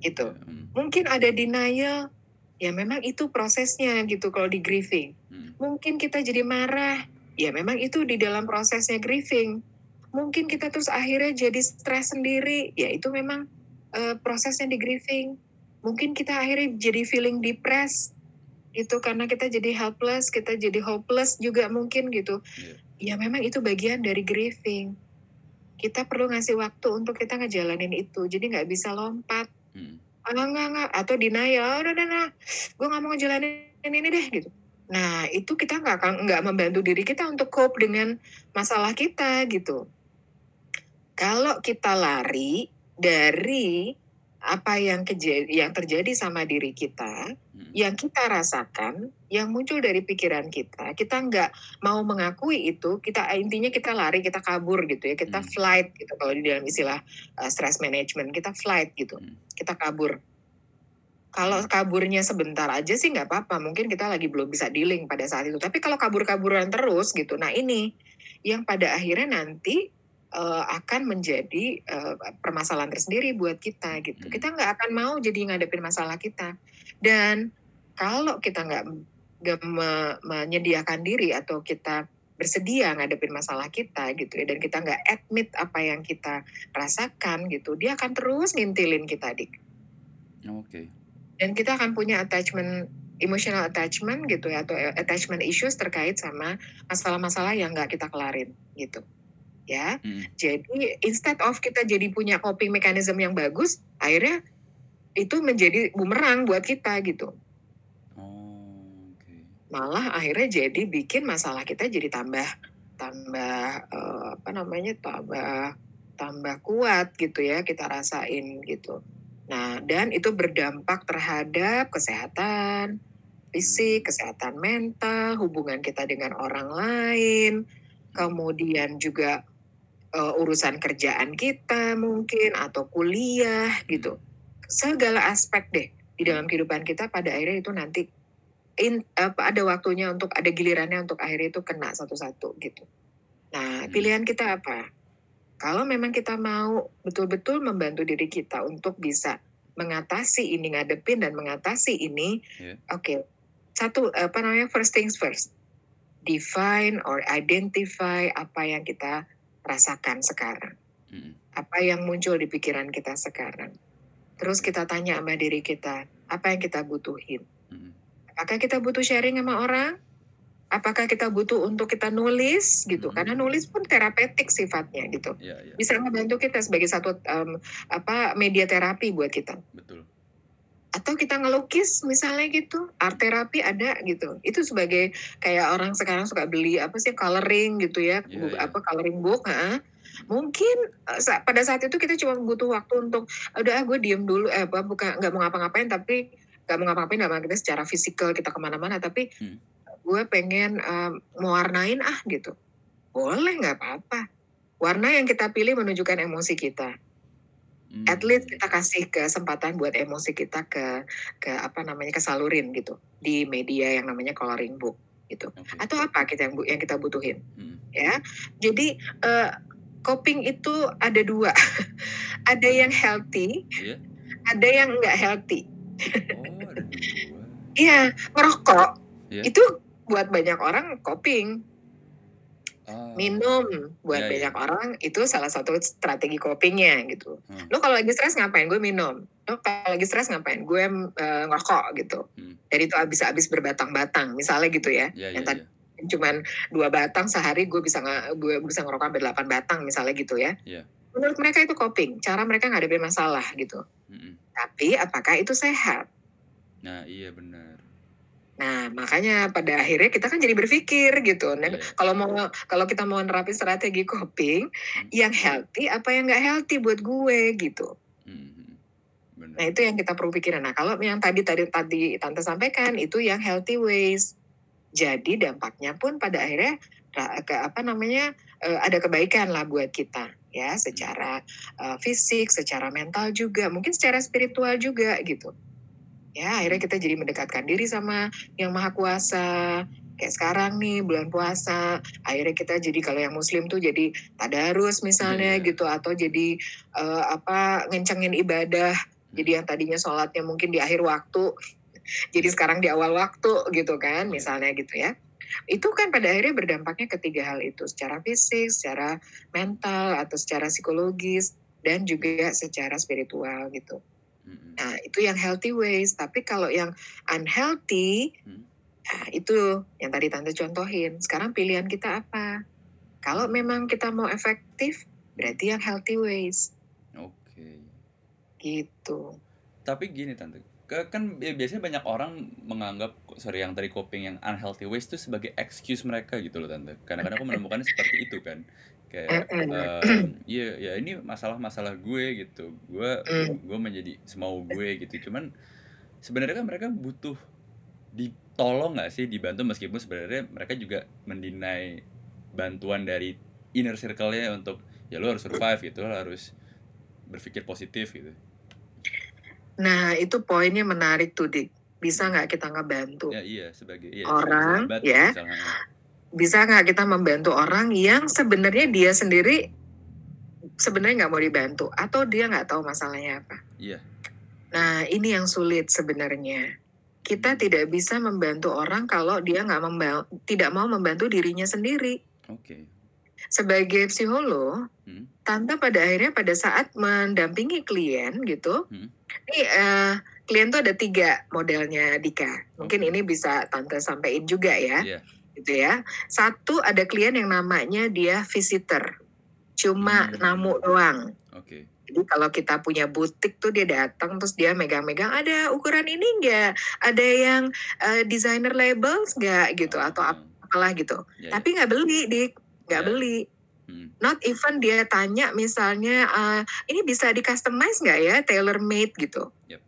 gitu. Iya, mhm. Mungkin ada denial, ya memang itu prosesnya gitu kalau di grieving. Mhm. Mungkin kita jadi marah, ya memang itu di dalam prosesnya grieving. Mungkin kita terus akhirnya jadi stres sendiri, ya itu memang, eee, prosesnya di grieving. Mungkin kita akhirnya jadi feeling depressed, gitu, karena kita jadi helpless, kita jadi hopeless juga mungkin gitu. Iya. Ya memang itu bagian dari grieving. Kita perlu ngasih waktu untuk kita ngejalanin itu, jadi nggak bisa lompat. Mhm. "Ah, enggak enggak," atau denial, "Ah, udah udah nah, gue nggak mau ngejalanin ini deh," gitu. Nah, itu kita nggak akan nggak membantu diri kita untuk cope dengan masalah kita, gitu. Kalau kita lari dari apa yang keja yang terjadi sama diri kita, Mhm. yang kita rasakan, yang muncul dari pikiran kita, kita nggak mau mengakui itu, kita intinya kita lari, kita kabur gitu ya, kita Mhm. flight gitu kalau di dalam istilah, eee, stress management, kita flight gitu, Mhm. kita kabur. Kalau Mhm. kaburnya sebentar aja sih nggak apa-apa, mungkin kita lagi belum bisa dealing pada saat itu. Tapi kalau kabur-kaburan terus gitu, nah ini yang pada akhirnya nanti, eee, akan menjadi, eee, permasalahan tersendiri buat kita gitu. Mhm. Kita nggak akan mau jadi ngadepin masalah kita. Dan kalau kita nggak me menyediakan diri atau kita bersedia ngadepin masalah kita gitu ya, dan kita nggak admit apa yang kita rasakan gitu, dia akan terus ngintilin kita, Dik. Oke. Dan kita akan punya attachment emotional attachment gitu ya, atau attachment issues terkait sama masalah-masalah yang nggak kita kelarin gitu, ya. Mhm. Jadi instead of kita jadi punya coping mechanism yang bagus, akhirnya itu menjadi bumerang buat kita gitu. Oh, oke. Malah akhirnya jadi bikin masalah kita jadi tambah tambah, eee, apa namanya, tambah tambah kuat gitu ya, kita rasain gitu. Nah, dan itu berdampak terhadap kesehatan fisik, kesehatan mental, hubungan kita dengan orang lain, kemudian juga, eee, urusan kerjaan kita mungkin atau kuliah gitu. Segala aspek deh di dalam kehidupan kita pada akhirnya itu nanti in apa, ada waktunya untuk ada gilirannya untuk akhirnya itu kena satu-satu gitu. Nah, Mhm. pilihan kita apa? Kalau memang kita mau betul-betul membantu diri kita untuk bisa mengatasi ini, ngadepin dan mengatasi ini, Iya. oke, satu, apa namanya, first things first, define or identify apa yang kita rasakan sekarang. Apa yang muncul di pikiran kita sekarang. Terus kita tanya sama diri kita, apa yang kita butuhin? Apakah kita butuh sharing sama orang? Apakah kita butuh untuk kita nulis gitu? Karena nulis pun terapeutik sifatnya gitu. Iya iya. Bisa ngebantu kita sebagai satu, mmm, apa, media terapi buat kita. Betul. Atau kita ngelukis misalnya gitu, art therapy ada gitu. Itu sebagai kayak orang sekarang suka beli apa sih, coloring gitu ya, bu iya. apa, coloring book heeh. Mungkin uh, sa pada saat itu kita cuma butuh waktu untuk, udah ah gue diem dulu, eh apa bukan nggak mau ngapa-ngapain tapi nggak mau ngapa-ngapain dalam kita secara fisikal kita ke mana-mana tapi Hmm. gue pengen uh, mewarnain ah gitu. Boleh nggak apa-apa. Warna yang kita pilih menunjukkan emosi kita. Hmm. At least kita kasih kesempatan buat emosi kita ke ke apa namanya kesalurin gitu di media yang namanya coloring book gitu. Oke. Atau apa kita yang yang kita butuhin Hmm. ya. Jadi eh, coping itu ada dua, ada yang healthy, Iya. ada yang nggak healthy. Oh. Iya, ngerokok Iya. itu buat banyak orang coping, Ah. minum buat Iya, iya. banyak orang itu salah satu strategi copingnya gitu. Hmm. Lo kalau lagi stres ngapain? Gue minum. Lo kalau lagi stres ngapain? Gue eh, ngerokok gitu. Hmm. Dan itu habis-habis berbatang-batang, misalnya gitu ya. Ya, yang ya, tadi ya. cuman dua batang sehari gue bisa gue bisa ngerokok sampai delapan batang misalnya gitu ya. Iya. Menurut mereka itu coping, cara mereka ngadepin masalah gitu. Mm-mm. Tapi apakah itu sehat? Nah, iya benar. Nah, makanya pada akhirnya kita kan jadi berpikir gitu. Nah, Iya. kalau mau kalau kita mau nerapin strategi coping Hmm. yang healthy apa yang nggak healthy buat gue gitu. Benar. Nah, itu yang kita perlu pikirin. Nah, kalau yang tadi tadi tadi tante sampaikan itu yang healthy ways. Jadi dampaknya pun pada akhirnya ke apa namanya eh, ada kebaikan lah buat kita ya secara eh, fisik, secara mental juga, mungkin secara spiritual juga gitu. Ya, akhirnya kita jadi mendekatkan diri sama yang maha kuasa. Kayak sekarang nih bulan puasa, akhirnya kita jadi kalau yang muslim tuh jadi tadarus misalnya Iya. gitu atau jadi eh, apa ngencengin ibadah. Jadi yang tadinya sholatnya mungkin di akhir waktu, jadi sekarang di awal waktu gitu kan, misalnya gitu ya. Itu kan pada akhirnya berdampaknya ketiga hal itu, secara fisik, secara mental, atau secara psikologis, dan juga secara spiritual gitu. Mm-mm. Nah, itu yang healthy ways. Tapi kalau yang unhealthy, Hmm. nah itu yang tadi Tante contohin. Sekarang pilihan kita apa? Kalau memang kita mau efektif, berarti yang healthy ways. Oke. Gitu. Tapi gini tante, kan bi- biasanya banyak orang menganggap sorry yang tadi coping yang unhealthy ways itu sebagai excuse mereka gitu loh tante. Kadang-kadang aku menemukannya seperti itu kan. Kayak em, iya ya ini masalah-masalah gue gitu. Gue Mm. gue menjadi semau gue gitu. Cuman sebenarnya kan mereka butuh ditolong nggak sih dibantu meskipun sebenarnya mereka juga mendinai bantuan dari inner circle-nya untuk ya lo harus survive gitu lo harus berpikir positif gitu Nah, itu poinnya menarik tuh, Dik. Bisa nggak kita ngebantu? ya iya sebagai iya, Orang, sahabat ya. misalnya Bisa nggak kita membantu orang yang sebenarnya dia sendiri sebenarnya nggak mau dibantu atau dia nggak tahu masalahnya apa? iya Nah, ini yang sulit sebenarnya. Kita tidak bisa membantu orang kalau dia nggak memba- tidak mau membantu dirinya sendiri. oke Sebagai psikolog, Hmm. tante pada akhirnya pada saat mendampingi klien gitu, Hmm. ini eh, klien tuh ada tiga modelnya Dika. Mungkin Oke. ini bisa tante sampaikan juga ya, iya gitu ya. Satu ada klien yang namanya dia visitor, cuma Hmm. namu doang. oke Jadi kalau kita punya butik tuh dia datang terus dia megang-megang ada ukuran ini enggak, ada yang eh, designer labels enggak gitu atau Ah, apalah gitu. iya, iya. Tapi nggak beli, Dik. Nggak Iya. beli. Hmm. Not even dia tanya misalnya eh, ini bisa di customize nggak ya, tailor made gitu. Yep.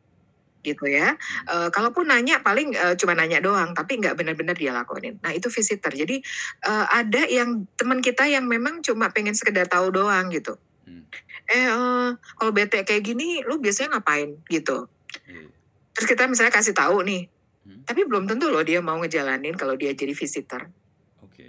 Gitu ya. Eh, kalaupun nanya paling eh, cuma nanya doang, tapi nggak benar-benar dia lakonin. Nah itu visitor. Jadi eh, ada yang teman kita yang memang cuma pengen sekedar tahu doang gitu. Hmm. Eh eh, kalau bete kayak gini, lu biasanya ngapain gitu. Iya. Terus kita misalnya kasih tahu nih, Hmm. tapi belum tentu loh dia mau ngejalanin kalau dia jadi visitor. oke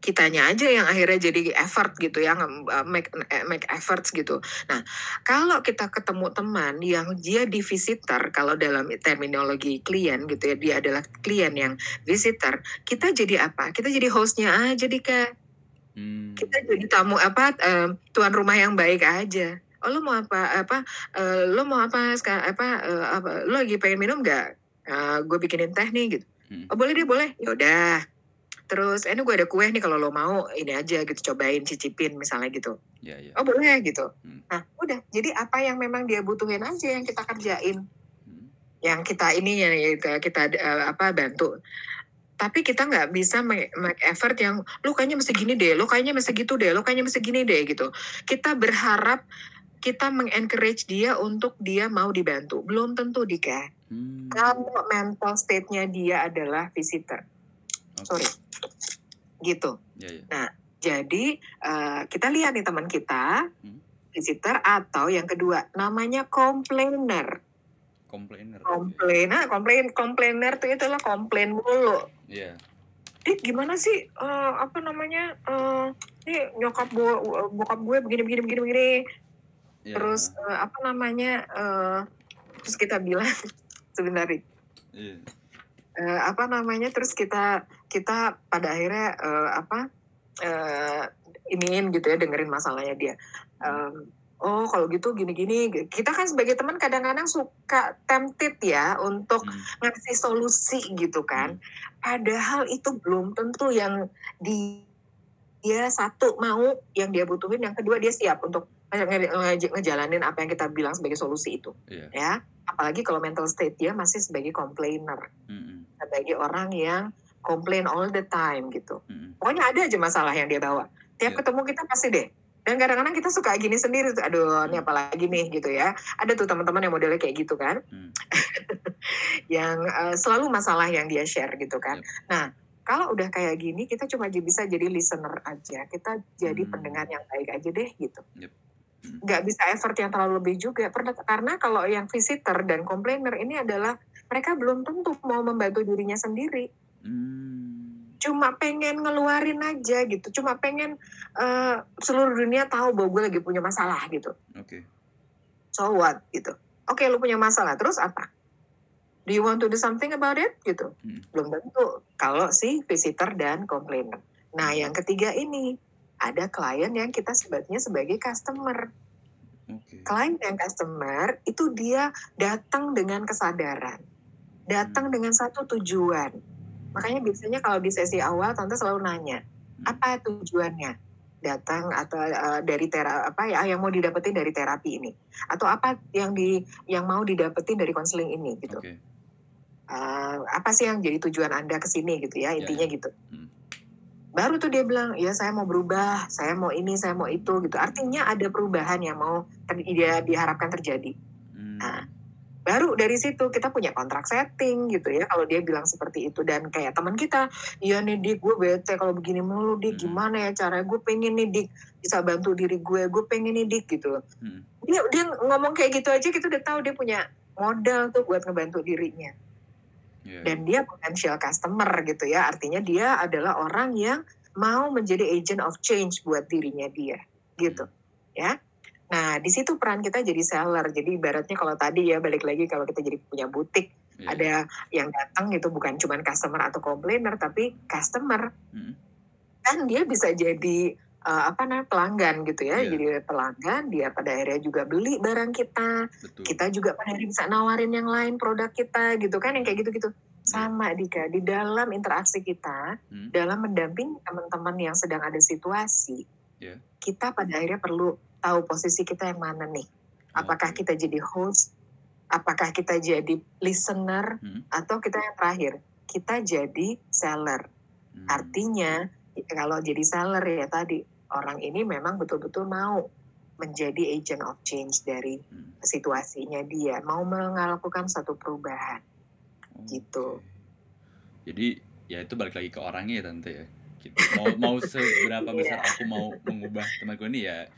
kitanya aja yang akhirnya jadi effort gitu ya uh, make eh, make efforts gitu. Nah, kalau kita ketemu teman yang dia di visitor kalau dalam terminologi klien gitu ya dia adalah klien yang visitor, kita jadi apa? Kita jadi hostnya aja Dika. Hmm. Kita jadi tamu apa eh, tuan rumah yang baik aja. Oh lu mau apa apa eh, lu mau apa sekarang apa eh, apa lu lagi pengen minum nggak? Eh, gue bikinin teh nih gitu. Hmm. Oh boleh deh boleh. Yaudah. Terus eh, ini gue ada kue nih kalau lo mau ini aja gitu cobain cicipin misalnya gitu. ya ya Oh boleh gitu. Hmm. Nah udah. Jadi apa yang memang dia butuhin aja yang kita kerjain. Hmm. Yang kita ini yang kita, kita eh, apa bantu. Tapi kita nggak bisa make, make effort yang lu kayaknya mesti gini deh, lu kayaknya mesti gitu deh, lu kayaknya mesti gini deh gitu. Kita berharap kita mengencourage dia untuk dia mau dibantu. Belum tentu Dika. Hmm. Kalau mental state-nya dia adalah visitor. Oke. Sorry. Gitu. Ya, ya. Nah, jadi eh, kita lihat nih teman kita, Hmm. visitor atau yang kedua namanya complainer. Komplainer. Komplain, ah, komplain, komplainer tuh itulah komplain mulu. Iya. Dik gimana sih eh, apa namanya eh ini nyokap bo- bokap gue begini begini begini begini Iya. terus eh, apa namanya eh terus kita bilang sebentar Dik. Eh, apa namanya terus kita kita pada akhirnya eh, apa eh iniin gitu ya dengerin masalahnya dia Em, oh kalau gitu gini-gini kita kan sebagai teman kadang-kadang suka tempted ya untuk Hmm. ngasih solusi gitu kan padahal itu belum tentu yang di dia satu mau yang dia butuhin yang kedua dia siap untuk nge- nge- ngejalanin apa yang kita bilang sebagai solusi itu Iya. ya apalagi kalau mental state dia masih sebagai complainer Hmm. Sebagai orang yang complain all the time gitu. Hmm. Pokoknya ada aja masalah yang dia bawa. Tiap Iya. ketemu kita pasti deh. Dan kadang-kadang kita suka gini sendiri tuh, aduh ini apalagi nih gitu ya. Ada tuh teman-teman yang modelnya kayak gitu kan, Hmm. yang eh, selalu masalah yang dia share gitu kan. Yep. Nah, kalau udah kayak gini kita cuma bisa jadi listener aja. Kita jadi Hmm. pendengar yang baik aja deh gitu. Yep. Hmm. Nggak bisa effort yang terlalu lebih juga. Karena kalau yang visitor dan complainer ini adalah mereka belum tentu mau membantu dirinya sendiri. Hmm. cuma pengen ngeluarin aja gitu. Cuma pengen eh, seluruh dunia tahu bahwa gue lagi punya masalah gitu. Oke. so what? Gitu. Oke lu punya masalah. Terus apa? Do you want to do something about it? Gitu. Hmm. belum tentu. Kalau si visitor dan complainer nah yang ketiga ini ada klien yang kita sebutnya sebagai customer. Oke. klien yang customer itu dia datang dengan kesadaran datang dengan satu tujuan makanya biasanya kalau di sesi awal tante selalu nanya apa tujuannya datang atau eh, dari tera apa ya yang mau didapetin dari terapi ini atau apa yang di yang mau didapetin dari konseling ini gitu Oke. Eh, apa sih yang jadi tujuan anda ke sini gitu ya intinya ya. gitu Hmm. baru tuh dia bilang ya saya mau berubah saya mau ini saya mau itu gitu artinya ada perubahan yang mau ter- dia diharapkan terjadi Hmm. Nah, baru dari situ kita punya kontrak setting gitu ya kalau dia bilang seperti itu. Dan kayak teman kita iya nih dik gue bete kalau begini mulu dik. Hmm. gimana ya cara gue pengen nih dik bisa bantu diri gue gue pengen nih dik gitu. Hmm. dia dia ngomong kayak gitu aja kita udah tahu dia punya modal tuh buat ngebantu dirinya. Iya. dan dia potential customer gitu ya artinya dia adalah orang yang mau menjadi agent of change buat dirinya dia gitu ya nah di situ peran kita jadi seller jadi ibaratnya kalau tadi ya balik lagi kalau kita jadi punya butik Iya. ada yang datang gitu bukan cuma customer atau complainer tapi customer Hmm. kan dia bisa jadi uh, apa namanya pelanggan gitu ya Iya. jadi pelanggan dia pada akhirnya juga beli barang kita Betul. kita juga pada akhirnya bisa nawarin yang lain produk kita gitu kan yang kayak gitu-gitu sama Dika di dalam interaksi kita Hmm. dalam mendampingi teman-teman yang sedang ada situasi Iya. kita pada akhirnya perlu tahu posisi kita yang mana nih apakah kita jadi host apakah kita jadi listener Hmm. atau kita yang terakhir kita jadi seller Hmm. artinya kalau jadi seller ya tadi orang ini memang betul-betul mau menjadi agent of change dari Hmm. situasinya dia mau melakukan satu perubahan gitu. Oke. Jadi ya itu balik lagi ke orangnya ya tante ya. Gitu. Mau mau seberapa besar aku mau mengubah temanku ini ya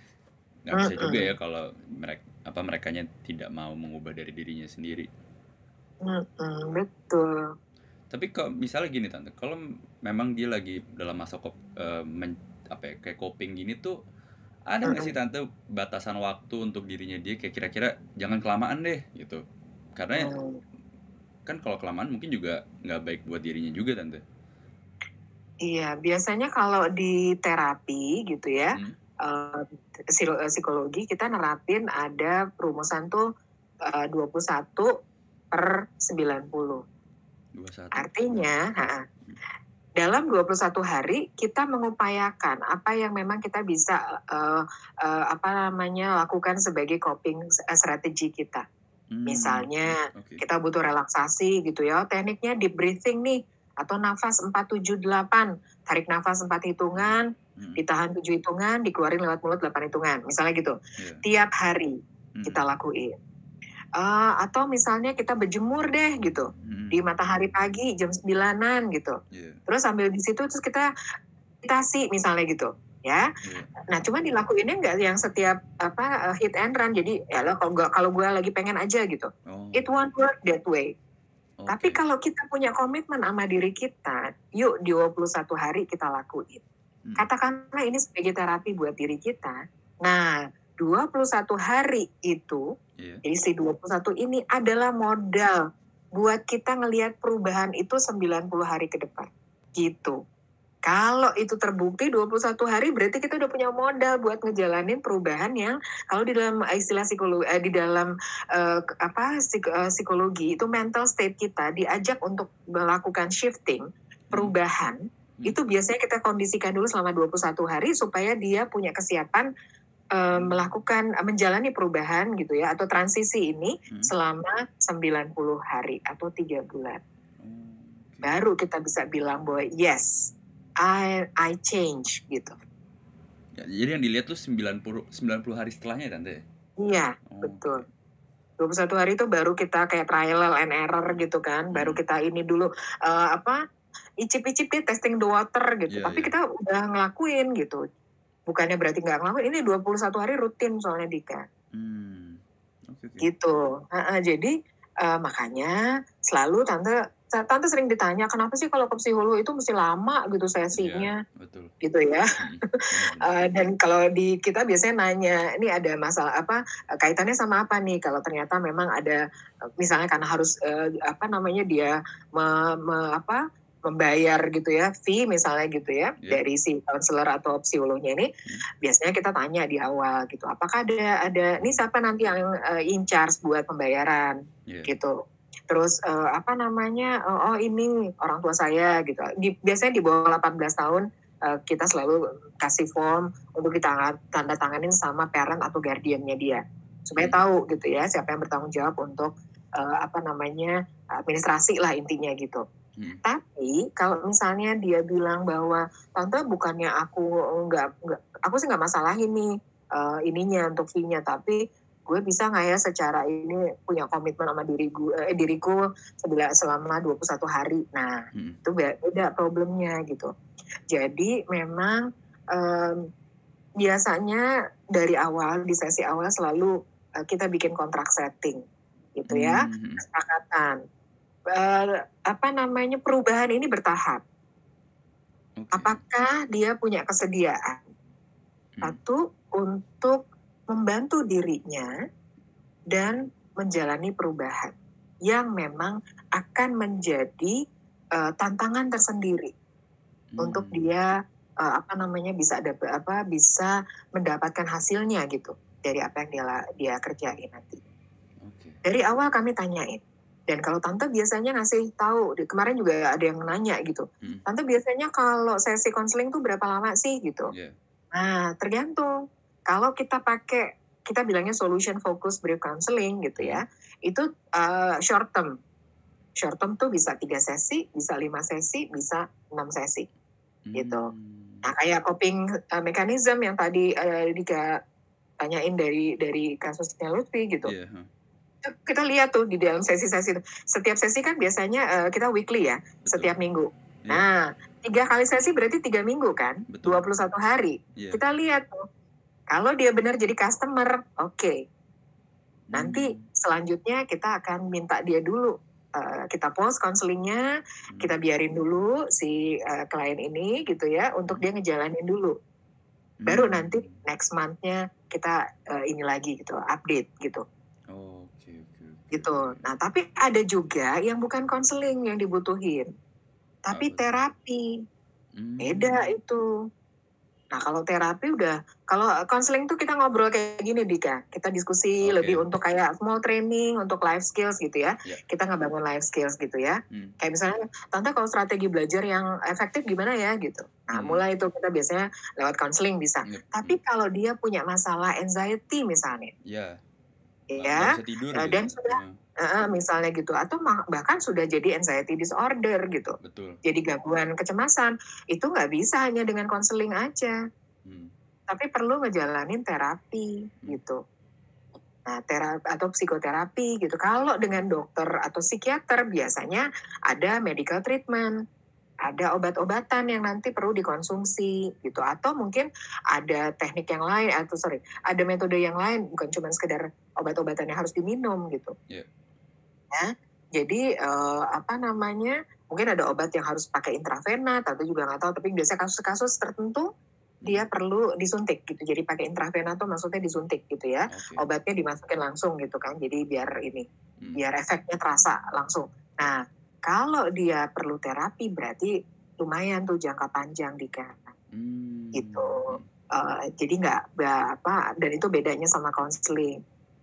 nggak bisa juga ya kalau mereka apa merekanya tidak mau mengubah dari dirinya sendiri. Mm-mm, betul Tapi kok misalnya gini tante, kalau memang dia lagi dalam masa kop, eh, men- apa ya, kayak coping gini tuh ada nggak sih tante batasan waktu untuk dirinya dia kayak kira-kira jangan kelamaan deh gitu. Karena Hmm, kan kalau kelamaan mungkin juga nggak baik buat dirinya juga tante. iya biasanya kalau di terapi gitu ya Hmm. Eh, psikologi kita nerapin ada perumusan tuh eh, 21 per 90 21. Artinya, ha, dalam 21 hari kita mengupayakan apa yang memang kita bisa eh, eh, apa namanya lakukan sebagai coping strategi kita. Hmm, Misalnya Oke. kita butuh relaksasi gitu ya, tekniknya deep breathing nih. atau nafas 478 tarik nafas 4 hitungan Hmm. ditahan 7 hitungan dikeluarin lewat mulut 8 hitungan misalnya gitu Iya. tiap hari Hmm. kita lakuin Eh, atau misalnya kita berjemur deh gitu Hmm. di matahari pagi jam 9-an gitu Iya. terus sambil di situ terus kita meditasi misalnya gitu ya Iya. nah cuma dilakuinnya nggak yang setiap apa eh, hit and run jadi ya lo kalau gua kalau gue lagi pengen aja gitu Oh. it won't work that way oke. tapi kalau kita punya komitmen sama diri kita yuk di 21 hari kita lakuin Hmm. katakanlah ini sebagai terapi buat diri kita nah 21 hari itu Iya. jadi si 21 ini adalah modal buat kita ngelihat perubahan itu 90 hari ke depan. Gitu. Kalau itu terbukti 21 hari berarti kita udah punya modal buat ngejalanin perubahan yang kalau di dalam istilah psikologi di dalam eh, ke- apa psik- eh, psikologi itu mental state kita diajak untuk melakukan shifting perubahan itu biasanya kita kondisikan dulu selama 21 hari supaya dia punya kesiapan eh, melakukan eh, menjalani perubahan gitu ya atau transisi ini Hmm. selama 90 hari atau tiga bulan. Oke. Baru kita bisa bilang bahwa yes, I I change gitu. Ya, jadi yang dilihat tuh 90 90 hari setelahnya ya, tante. Iya, Oh, betul. 21 hari itu baru kita kayak trial and error gitu kan. Baru Hmm. kita ini dulu eh, apa? icip-icip deh testing the water gitu. Iya, Tapi iya. kita udah ngelakuin gitu. Bukannya berarti nggak ngelakuin. Ini 21 hari rutin soalnya Dika. Hmm. Oke oke. gitu. Heeh, jadi eh, makanya selalu tante tante sering ditanya kenapa sih kalau ke psikolog itu mesti lama gitu sesinya Iya, betul. gitu ya. Hmm. Benar-benar. Eh, dan kalau di kita biasanya nanya ini ada masalah apa eh, kaitannya sama apa nih kalau ternyata memang ada eh, misalnya karena harus apa namanya dia me- me- apa membayar gitu ya fee misalnya gitu ya Iya. dari si konselor atau psikolognya ini biasanya kita tanya di awal gitu apakah ada ada ini siapa nanti yang eh, in charge buat pembayaran Iya. gitu terus eh, apa namanya oh, oh, ini orang tua saya gitu di, biasanya di bawah 18 tahun eh, kita selalu kasih form untuk kita tanda tanganin sama parent atau guardiannya dia supaya Hmm. tahu gitu ya siapa yang bertanggung jawab untuk eh, apa namanya administrasi lah intinya gitu Hmm. tapi kalau misalnya dia bilang bahwa tante bukannya aku nggak aku sih nggak masalah ini eh, ininya untuk fee-nya tapi gue bisa nggak ya secara ini punya komitmen sama diri gue eh, diriku selama 21 hari nah Hmm. itu be- beda problemnya gitu jadi memang em, biasanya dari awal di sesi awal selalu eh, kita bikin kontrak setting gitu ya Hmm. kesepakatan Eh, apa namanya perubahan ini bertahap Oke. apakah dia punya kesediaan Hmm. satu untuk membantu dirinya dan menjalani perubahan yang memang akan menjadi eh, tantangan tersendiri untuk Hmm. dia eh, apa namanya bisa ada apa bisa mendapatkan hasilnya gitu dari apa yang dia dia kerjain nanti Oke. dari awal kami tanyain dan kalau tante biasanya ngasih tahu kemarin juga ada yang nanya gitu Hmm. tante biasanya kalau sesi konseling tuh berapa lama sih gitu Iya. nah tergantung kalau kita pakai kita bilangnya solution focus brief counseling gitu ya itu uh, short term short term tuh bisa tiga sesi bisa lima sesi bisa enam sesi Gitu. Hmm. nah kayak coping uh, mechanism yang tadi uh, Dika tanyain dari dari kasusnya Lutfi gitu Iya. huh. Itu kita lihat tuh di dalam sesi-sesi itu. Setiap sesi kan biasanya eh, kita weekly ya, Betul. setiap minggu. Iya. Nah, tiga kali sesi berarti tiga minggu kan, Betul. 21 hari. Iya. Kita lihat tuh, kalau dia benar jadi customer, oke. Nanti Hmm. selanjutnya kita akan minta dia dulu. eh, kita post konselingnya, Hmm. kita biarin dulu si eh, klien ini gitu ya, untuk dia ngejalanin dulu. Baru Hmm. nanti next month-nya kita eh, ini lagi gitu, update gitu. Oh, gitu. Nah, tapi ada juga yang bukan konseling yang dibutuhin, tapi terapi. Hmm. Beda itu. Nah, kalau terapi udah, kalau konseling tuh kita ngobrol kayak gini, Dika. Kita diskusi Oke. lebih untuk kayak small training, untuk life skills gitu ya. Ya. Kita ngebangun life skills gitu ya. Hmm. Kayak misalnya, Tante kalau strategi belajar yang efektif gimana ya gitu. Nah, Hmm. mulai itu kita biasanya lewat konseling bisa. Yep. Tapi kalau dia punya masalah anxiety misalnya, ya. ya, tidur Eh, gitu. dan sudah Nah, Heeh, misalnya gitu atau bahkan sudah jadi anxiety disorder gitu, Betul. jadi gangguan kecemasan, itu nggak bisa hanya dengan konseling aja. Hmm. Tapi perlu ngejalanin terapi gitu. Nah, tera atau psikoterapi gitu. Kalau dengan dokter atau psikiater biasanya ada medical treatment, ada obat-obatan yang nanti perlu dikonsumsi gitu atau mungkin ada teknik yang lain atau sorry, ada metode yang lain bukan cuma sekedar obat-obatan yang harus diminum gitu. Iya. Ya, jadi, eee, apa namanya, mungkin ada obat yang harus pakai intravena, tante juga nggak tahu, tapi biasanya kasus-kasus tertentu dia perlu disuntik gitu. Jadi pakai intravena tuh maksudnya disuntik gitu ya. Oke. Obatnya dimasukin langsung gitu kan. Jadi biar ini, Hmm. biar efeknya terasa langsung. Nah, kalau dia perlu terapi berarti lumayan tuh jangka panjang Dika. Hmm. Gitu. Eee, jadi nggak apa dan itu bedanya sama konseling.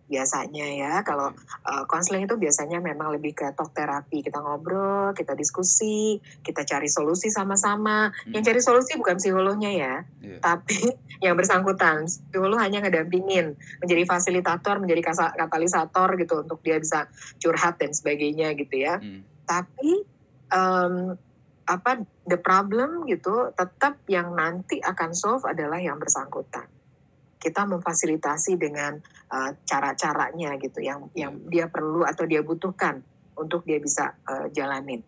Biasanya ya kalau, Oke. eee, konseling itu biasanya memang lebih ke talk terapi, kita ngobrol, kita diskusi, kita cari solusi sama-sama. Yang Hmm. cari solusi bukan psikolognya ya, Iya. tapi yang bersangkutan. Psikolog hanya ngedampingin, menjadi fasilitator, menjadi katalisator gitu untuk dia bisa curhat dan sebagainya gitu ya. Hmm. Tapi, mmm, apa, the problem gitu tetap yang nanti akan solve adalah yang bersangkutan. Kita memfasilitasi dengan, eee, cara-caranya gitu yang yang dia perlu atau dia butuhkan untuk dia bisa, eee, jalanin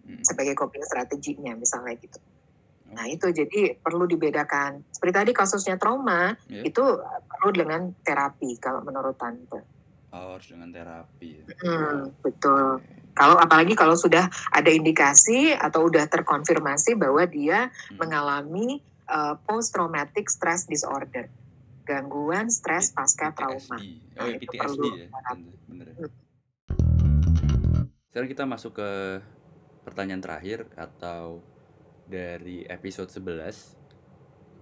Hmm. sebagai coping strateginya misalnya gitu. Nah itu jadi perlu dibedakan. Seperti tadi kasusnya trauma, Iya. itu, perlu dengan terapi kalau menurut tante. Oh, harus dengan terapi ya? Mhm, betul. Kalau apalagi kalau sudah ada indikasi atau udah terkonfirmasi bahwa dia Hmm. mengalami, eee, post traumatic stress disorder, gangguan stres pasca trauma. PTSD. Nah Oh ya itu PTSD perlu ya, tante, bener ya? Mhm. Sekarang kita masuk ke pertanyaan terakhir atau dari episode 11,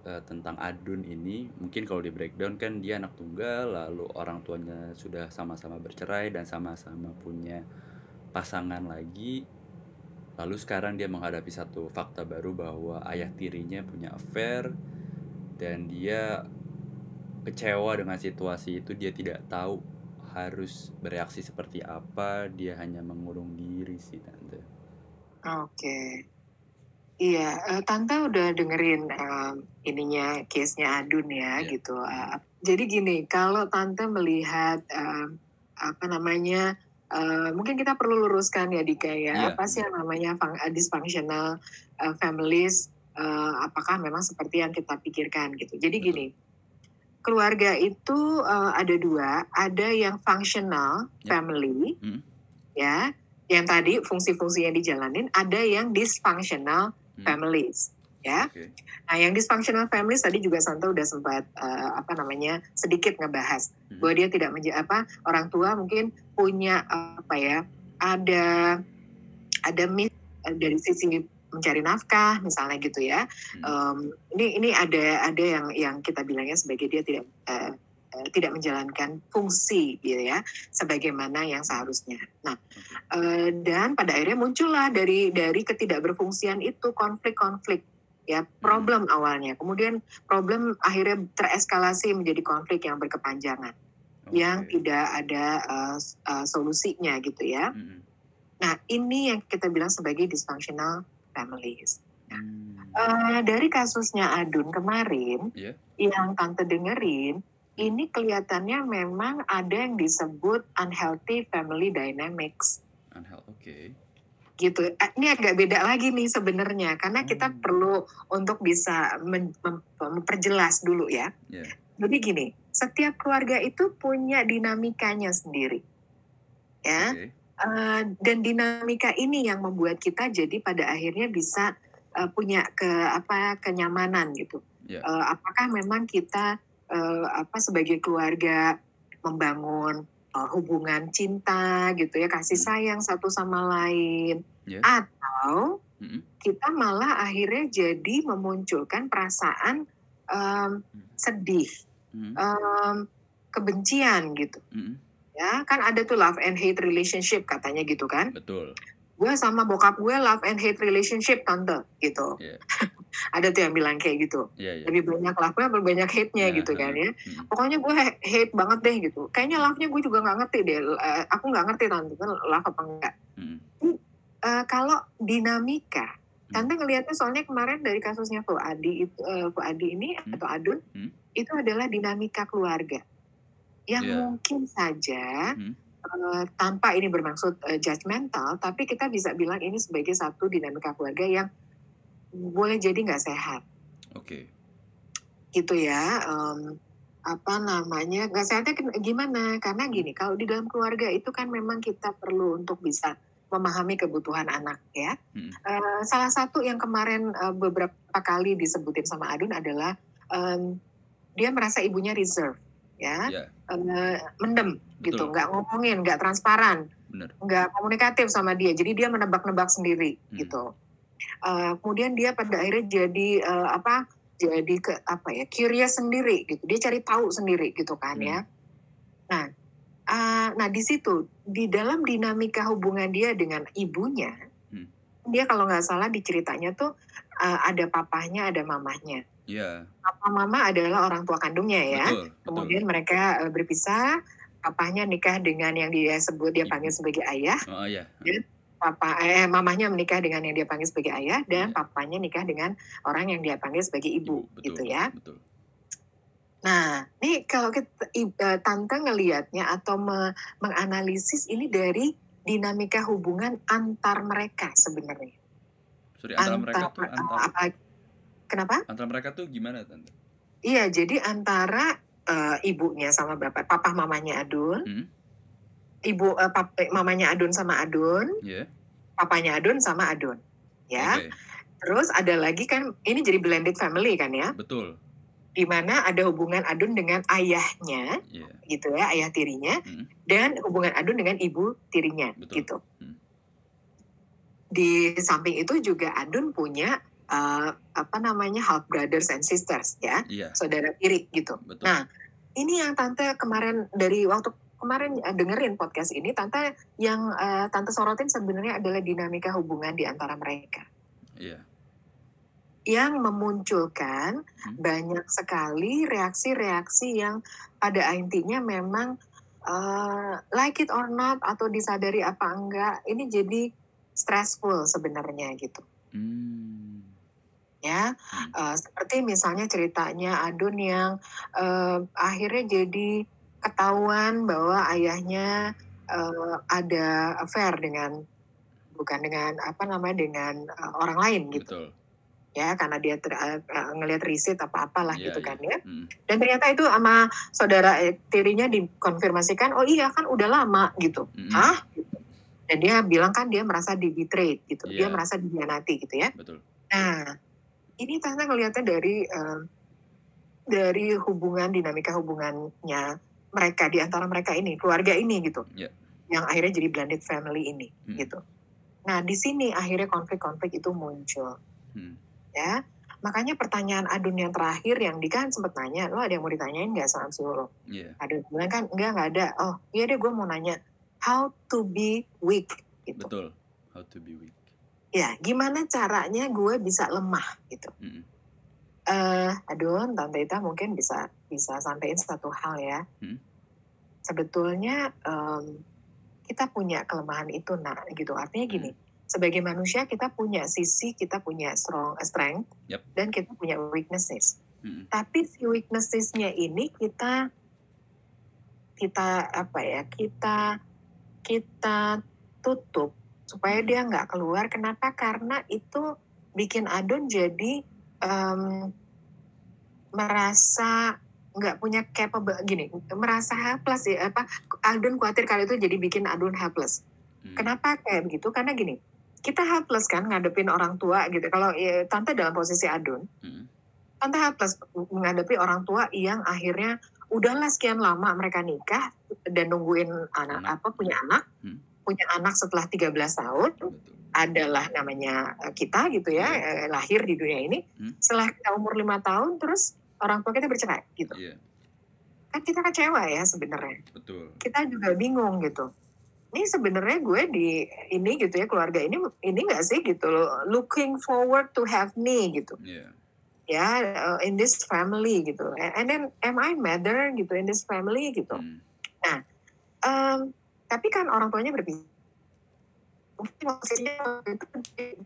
eee, tentang Adun ini. Mungkin kalau di-breakdown kan dia anak tunggal, lalu orang tuanya sudah sama-sama bercerai dan sama-sama punya pasangan lagi. Lalu sekarang dia menghadapi satu fakta baru bahwa ayah tirinya punya affair dan dia kecewa dengan situasi itu, dia tidak tahu harus bereaksi seperti apa, dia hanya mengurung diri sih, Tante. Oke. Iya, eee, tante udah dengerin, mmm, ininya case-nya Adun ya Iya. gitu, eee, jadi gini, kalau tante melihat, eee, apa namanya, eee, mungkin kita perlu luruskan ya Dika ya, Iya, apa sih yang namanya dysfunctional, eee, families, eee, apakah memang seperti yang kita pikirkan gitu. Jadi Betul. gini, keluarga itu, eee, ada 2, ada yang functional Ya. family, Mhm. ya, yang tadi fungsi-fungsinya dijalanin, ada yang dysfunctional Hmm. families, ya. Oke. Nah yang dysfunctional families tadi juga Santa udah sempat, eee, apa namanya, sedikit ngebahas Mhm. bahwa dia tidak menja apa, orang tua mungkin punya, apa ya, ada ada miss, eee, dari sisi mencari nafkah misalnya gitu ya, mmm, ini ini ada ada yang yang kita bilangnya sebagai dia tidak, eee, tidak menjalankan fungsi gitu ya, sebagaimana yang seharusnya. Nah, eee, dan pada akhirnya muncullah dari dari ketidakberfungsian itu konflik-konflik, ya, Mhm. problem awalnya, kemudian problem akhirnya tereskalasi menjadi konflik yang berkepanjangan, yang Oke. tidak ada, s eee, solusinya gitu ya. Mhm. Nah ini yang kita bilang sebagai dysfunctional families. Mmm. Eee, dari kasusnya Adun kemarin, Iya. yang tante dengerin, ini kelihatannya memang ada yang disebut unhealthy family dynamics. Unheal oke. Gitu, eee, ini agak beda lagi nih sebenarnya, karena kita Oh. perlu untuk bisa memperjelas dulu ya. Iya. Jadi gini, setiap keluarga itu punya dinamikanya sendiri, ya, Oke. Eee, dan dinamika ini yang membuat kita jadi pada akhirnya bisa, eee, punya ke apa, kenyamanan gitu. Iya. Eee, apakah memang kita, eee, apa, sebagai keluarga membangun, eee, hubungan cinta gitu ya, kasih Mhm. sayang satu sama lain, Iya. atau Mhm. kita malah akhirnya jadi memunculkan perasaan, Mhm. sedih, Mhm. mmm, kebencian gitu, Mhm. Ya. Kan ada tuh love and hate relationship katanya gitu kan. Betul. Gue sama bokap gue love and hate relationship tante, gitu. Iya. ada tuh yang bilang kayak gitu. Iya, iya. Lebih banyak love-nya lebih banyak hate-nya Nah, gitu kan heeh, ya. mhm. Pokoknya gue hate banget deh gitu. Kayaknya love-nya gue juga nggak ngerti deh. Eh, aku nggak ngerti tante kan love apa enggak. Mhm. Eh, kalau dinamika, Hmm. tante ngelihatnya soalnya kemarin dari kasusnya Fuadi itu eh, Fuadi ini Hmm. atau Adun Hmm. itu adalah dinamika keluarga yang Iya. mungkin saja Hmm. eh, tanpa ini bermaksud eh, judgmental, tapi kita bisa bilang ini sebagai satu dinamika keluarga yang boleh jadi nggak sehat Oke. gitu ya. Em, apa namanya nggak sehatnya gimana? Karena gini, kalau di dalam keluarga itu kan memang kita perlu untuk bisa memahami kebutuhan anak ya. Mhm. Eh, salah satu yang kemarin eh, beberapa kali disebutin sama Adun adalah em, dia merasa ibunya reserve ya, Iya, Eh, mendem gitu, betul. nggak ngomongin, nggak transparan, Bener. nggak komunikatif sama dia. Jadi dia menebak-nebak sendiri Hmm. gitu. Eh, kemudian dia pada akhirnya jadi eh, apa? Jadi ke apa ya? Curious sendiri gitu. Dia cari tahu sendiri gitu kan Hmm. ya. Nah, eh, nah di situ di dalam dinamika hubungan dia dengan ibunya, Hmm. dia kalau nggak salah di ceritanya tuh eh, ada papahnya, ada mamahnya. Iya, Papa mama adalah orang tua kandungnya ya. betul, betul. Kemudian mereka eh, berpisah. Papahnya nikah dengan yang dia sebut dia Ibu. panggil sebagai ayah. Oh, iya. Papa eh mamahnya menikah dengan yang dia panggil sebagai ayah dan Iya. papanya nikah dengan orang yang dia panggil sebagai ibu, Ibu, betul. gitu ya. Betul. Nah, nih kalau kita i- eh, tante ngelihatnya atau me- menganalisis ini dari dinamika hubungan antar mereka sebenarnya. Sorry, antara mereka tuh antara apa- kenapa? antara mereka tuh gimana, Tante? Iya, jadi antara eh, ibunya sama bapak, papa mamanya Adun, Hmm. ibu eh, pap- eh, mamanya Adun sama Adun, Iya. papanya Adun sama Adun, ya. Oke, Terus ada lagi kan ini jadi blended family kan ya, betul. di mana ada hubungan Adun dengan ayahnya, Iya. gitu ya, ayah tirinya, Hmm. dan hubungan Adun dengan ibu tirinya, Betul. gitu. Hmm. Di samping itu juga Adun punya eh, apa namanya half brothers and sisters ya, Iya, saudara tiri gitu. betul. Nah, ini yang tante kemarin dari waktu kemarin eh, dengerin podcast ini, tante yang eh, tante sorotin sebenarnya adalah dinamika hubungan di antara mereka. Iya. yang memunculkan Hmm. banyak sekali reaksi-reaksi yang pada intinya memang eh, like it or not atau disadari apa enggak ini jadi stressful sebenarnya gitu Hmm. Ya Hmm. Eh, seperti misalnya ceritanya Adun yang eh, akhirnya jadi ketahuan bahwa ayahnya eh, ada affair dengan bukan dengan apa namanya dengan eh, orang lain gitu Betul. ya karena dia ter, eh, ngelihat riset apa apalah Iya, gitu iya. kan ya Hmm. dan ternyata itu sama saudara tirinya dikonfirmasikan oh iya kan udah lama gitu Hmm. hah Gitu. dan dia bilang kan dia merasa di betrayed gitu dia Iya. merasa dikhianati gitu ya Betul. nah ini tante ngelihatnya dari eh, dari hubungan dinamika hubungannya mereka di antara mereka ini keluarga ini gitu Iya. yang akhirnya jadi blended family ini Hmm. gitu nah di sini akhirnya konflik-konflik itu muncul Hmm. ya makanya pertanyaan Adun yang terakhir yang di kan sempat nanya lo ada yang mau ditanyain nggak sama psikolog Iya. Adun bilang kan enggak nggak ada oh iya deh gue mau nanya how to be weak gitu Betul. How to be weak. Ya gimana caranya gue bisa lemah gitu Hmm. eh Adun tante Ita mungkin bisa bisa sampaikan satu hal ya Hmm. sebetulnya em, kita punya kelemahan itu nak gitu artinya gini sebagai manusia kita punya sisi kita punya strong strength Yep. dan kita punya weaknesses Hmm. tapi si weaknessesnya ini kita kita apa ya kita kita tutup supaya dia nggak keluar kenapa karena itu bikin Adon jadi em, merasa nggak punya capable gini merasa helpless ya apa Adon khawatir kali itu jadi bikin Adon helpless Hmm. kenapa kayak begitu karena gini kita helpless kan ngadepin orang tua gitu kalau ya, tante dalam posisi Adon Hmm. tante helpless menghadapi orang tua yang akhirnya udahlah sekian lama mereka nikah dan nungguin anak Anak. apa punya anak Hmm. Punya anak setelah 13 tahun Betul. adalah namanya eh, kita gitu ya eh, lahir di dunia ini Hmm. setelah kita umur lima tahun terus orang tua kita bercerai gitu Iya. kan kita kecewa ya sebenarnya Betul. kita juga bingung gitu ini sebenarnya gue di ini gitu ya keluarga ini ini nggak sih gitu loh looking forward to have me gitu Iya. ya uh, in this family gitu and then am I matter gitu in this family gitu Hmm. Em, tapi kan orang tuanya berpisah mungkin posisinya itu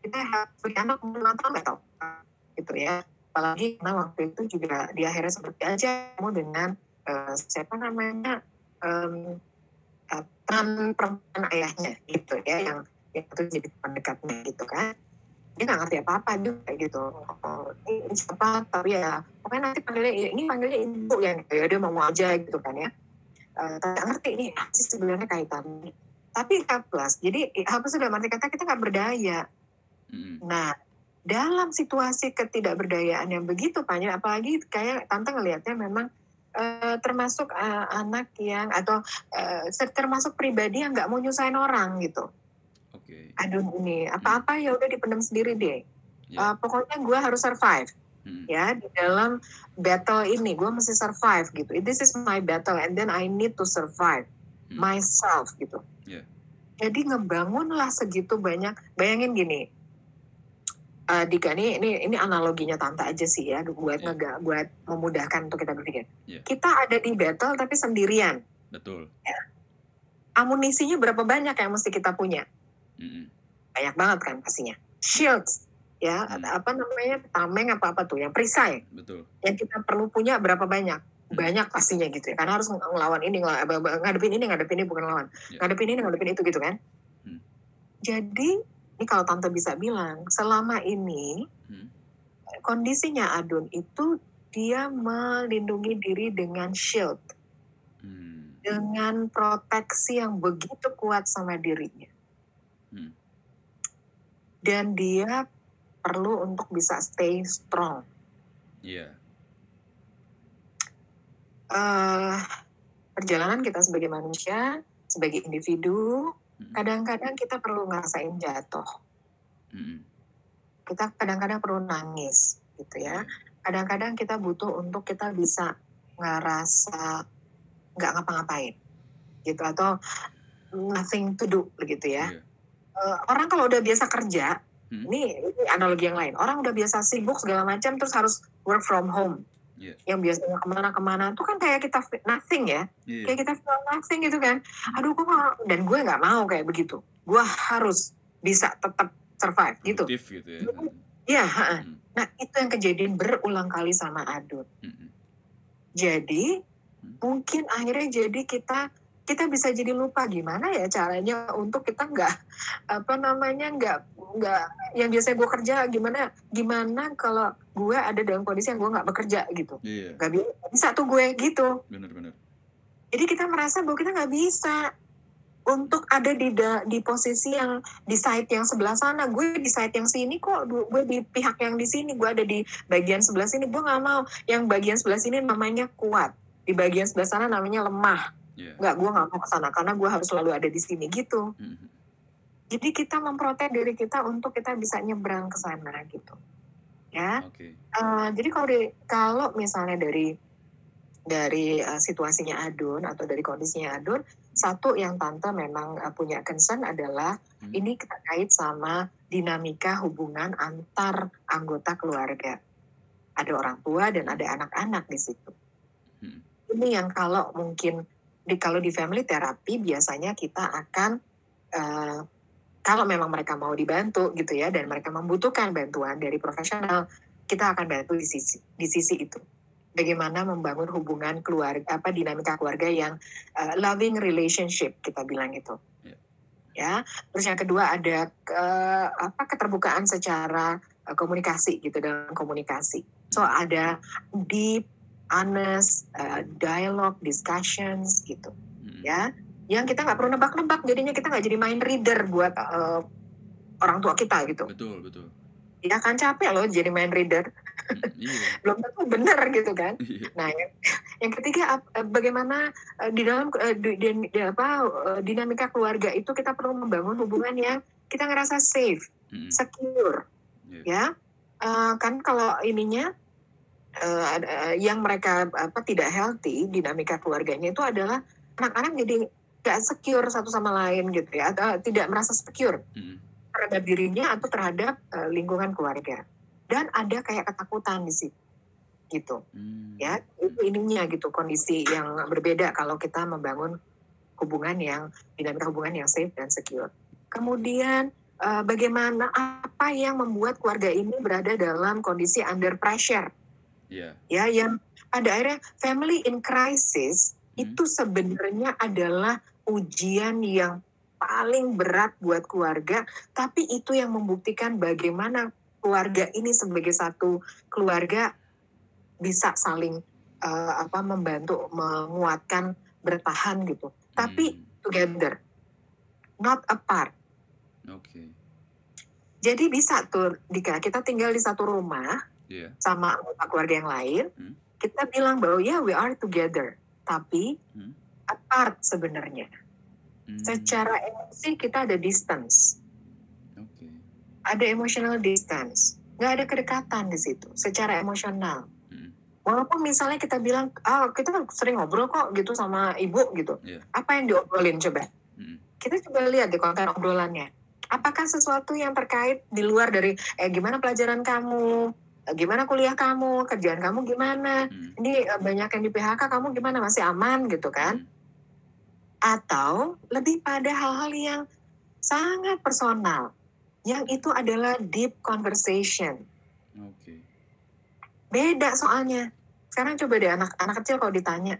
kita punya anak enam tahun nggak tahu. Gitu ya. Apalagi karena waktu itu juga di akhirnya seperti aja kamu dengan eh, siapa namanya em, eh, teman perempuan ayahnya gitu ya yang yang itu jadi teman dekatnya gitu kan. Dia nggak ngerti apa apa juga gitu. Oh, ini, siapa? Tapi ya pokoknya nanti panggilnya ini panggilnya ibu ya ya. Dia mau aja gitu kan ya Eh, nggak ngerti ini apa sih sebenarnya kaitannya tapi helpless jadi helpless sudah arti kata kita nggak berdaya Hmm. nah dalam situasi ketidakberdayaan yang begitu banyak apalagi kayak tante ngelihatnya memang eh, termasuk eh, anak yang atau eh, termasuk pribadi yang nggak mau nyusahin orang gitu Oke. aduh ini apa-apa ya udah dipendam sendiri deh Ya. Eh, pokoknya gue harus survive Hmm. ya di dalam battle ini gue mesti survive gitu this is my battle and then I need to survive Hmm. myself gitu Yeah. jadi ngebangunlah segitu banyak bayangin gini eh Dika ini, ini ini analoginya tante aja sih ya buat Yeah. ngega buat memudahkan untuk kita berpikir Yeah. kita ada di battle tapi sendirian Betul. amunisinya berapa banyak yang mesti kita punya Hmm. banyak banget kan pastinya shields ya Hmm. apa namanya tameng apa apa tuh yang perisai Betul. yang kita perlu punya berapa banyak banyak pastinya gitu ya karena harus ng- ngelawan ini ngelawan, apa- ngadepin ini ngadepin ini bukan lawan Ya. ngadepin ini ngadepin itu gitu kan Hmm. jadi ini kalau tante bisa bilang selama ini Hmm. kondisinya Adun itu dia melindungi diri dengan shield Hmm. dengan proteksi yang begitu kuat sama dirinya Hmm. dan dia perlu untuk bisa stay strong Iya. eh perjalanan kita sebagai manusia, sebagai individu, Hmm. kadang-kadang kita perlu ngerasain jatuh. Hmm. Kita kadang-kadang perlu nangis, gitu ya. Iya. Kadang-kadang kita butuh untuk kita bisa ngerasa nggak ngapa-ngapain, gitu atau nothing to do, begitu ya. Iya. Eh, orang kalau udah biasa kerja, Hmm. ini, ini analogi yang lain. Orang udah biasa sibuk segala macam, terus harus work from home. Iya. Yang biasanya ke mana-kemana, itu kan kayak kita nothing ya. Iya. kayak kita feel nothing gitu kan aduh gue nggak- dan gue nggak mau kayak begitu gue harus bisa tetap survive gitu Produktif gitu ya. ya ha-ha. Hmm. nah itu yang kejadian berulang kali sama Adun Hmm. jadi Hmm. mungkin akhirnya jadi kita kita bisa jadi lupa gimana ya caranya untuk kita nggak apa namanya nggak nggak yang biasa gue kerja gimana gimana kalau gue ada dalam kondisi yang gue nggak bekerja gitu Iya. nggak bi- bisa tuh gue gitu Benar-benar. Jadi kita merasa bahwa kita nggak bisa untuk ada di da- di posisi yang di side yang sebelah sana. Gue di side yang sini kok, gue di pihak yang di sini, gue ada di bagian sebelah sini. Gue nggak mau. Yang bagian sebelah sini namanya kuat, di bagian sebelah sana namanya lemah. Iya. Nggak, gue nggak mau ke sana karena gue harus selalu ada di sini gitu. Hmm. Jadi kita memprotek diri kita untuk kita bisa nyebrang ke sana gitu. Ya. Oke. Eh, jadi kalau di, kalau misalnya dari dari eh, situasinya Adun atau dari kondisinya Adun, satu yang tante memang eh, punya concern adalah Hmm. ini terkait sama dinamika hubungan antar anggota keluarga. Ada orang tua dan ada anak-anak di situ. Hmm. Ini yang kalau mungkin di kalau di family therapy biasanya kita akan eh, kalau memang mereka mau dibantu gitu ya dan mereka membutuhkan bantuan dari profesional, kita akan bantu di sisi di sisi itu. Bagaimana membangun hubungan keluarga apa dinamika keluarga yang uh, loving relationship kita bilang itu. Iya. Ya. Terus yang kedua ada ke- apa keterbukaan secara uh, komunikasi gitu dalam komunikasi. So ada deep honest uh, dialogue discussions gitu Hmm. ya yang kita nggak perlu nebak-nebak jadinya kita nggak jadi main reader buat uh, orang tua kita gitu Betul, betul. ya kan capek loh jadi main reader Hmm. Iya. belum tentu bener gitu kan Iya. nah yang, yang ketiga eh, bagaimana eh, di dalam eh, di, di- di- apa eh, dinamika keluarga itu kita perlu membangun hubungan yang kita ngerasa safe Hmm. secure Iya. ya Eh, kan kalau ininya eh, yang mereka apa tidak healthy dinamika keluarganya itu adalah anak-anak jadi nggak secure satu sama lain gitu ya, atau tidak merasa secure Mm. terhadap dirinya atau terhadap eh, lingkungan keluarga. Dan ada kayak ketakutan di situ, gitu Mm. ya. Itu ininya gitu kondisi yang berbeda kalau kita membangun hubungan yang dinamika hubungan yang safe dan secure. Kemudian eh, bagaimana apa yang membuat keluarga ini berada dalam kondisi under pressure Iya. ya yang pada akhirnya family in crisis Hmm. itu sebenarnya adalah ujian yang paling berat buat keluarga tapi itu yang membuktikan bagaimana keluarga ini sebagai satu keluarga bisa saling eh, apa membantu menguatkan bertahan gitu tapi Mm. together not apart Oke. jadi bisa tuh Dika kita tinggal di satu rumah Iya. sama anggota keluarga yang lain, Hmm. kita bilang bahwa ya we are together, tapi Hmm. apart sebenarnya. Mm. Secara emosi kita ada distance, Oke. ada emotional distance, nggak ada kedekatan di situ. Secara emosional, Mm. walaupun misalnya kita bilang, ah kita sering ngobrol kok gitu sama ibu gitu, Iya. apa yang diobrolin coba? Mm. Kita coba lihat di konten obrolannya. Apakah sesuatu yang terkait di luar dari eh gimana pelajaran kamu, gimana kuliah kamu, kerjaan kamu gimana, Mm. ini eh, banyak yang di PHK kamu gimana? Masih aman? Gitu kan. Mm. atau lebih pada hal-hal yang sangat personal yang itu adalah deep conversation. Oke. beda soalnya. Sekarang coba deh anak anak kecil kalau ditanya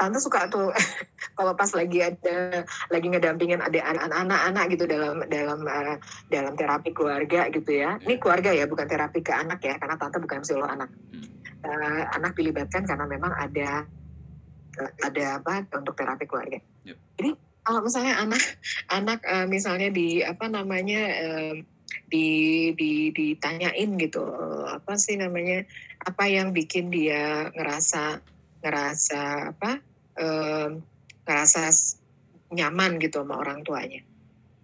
tante suka tuh kalau pas lagi ada lagi ngedampingin ada anak-anak gitu dalam dalam eh, dalam terapi keluarga gitu ya ini Iya. keluarga ya bukan terapi ke anak ya karena tante bukan psikolog anak. Eh, anak dilibatkan karena memang ada ada apa untuk terapi keluarga. Yep. Jadi kalau misalnya anak anak eh, misalnya di apa namanya eh, di, di ditanyain gitu apa sih namanya apa yang bikin dia ngerasa ngerasa apa eh, ngerasa nyaman gitu sama orang tuanya.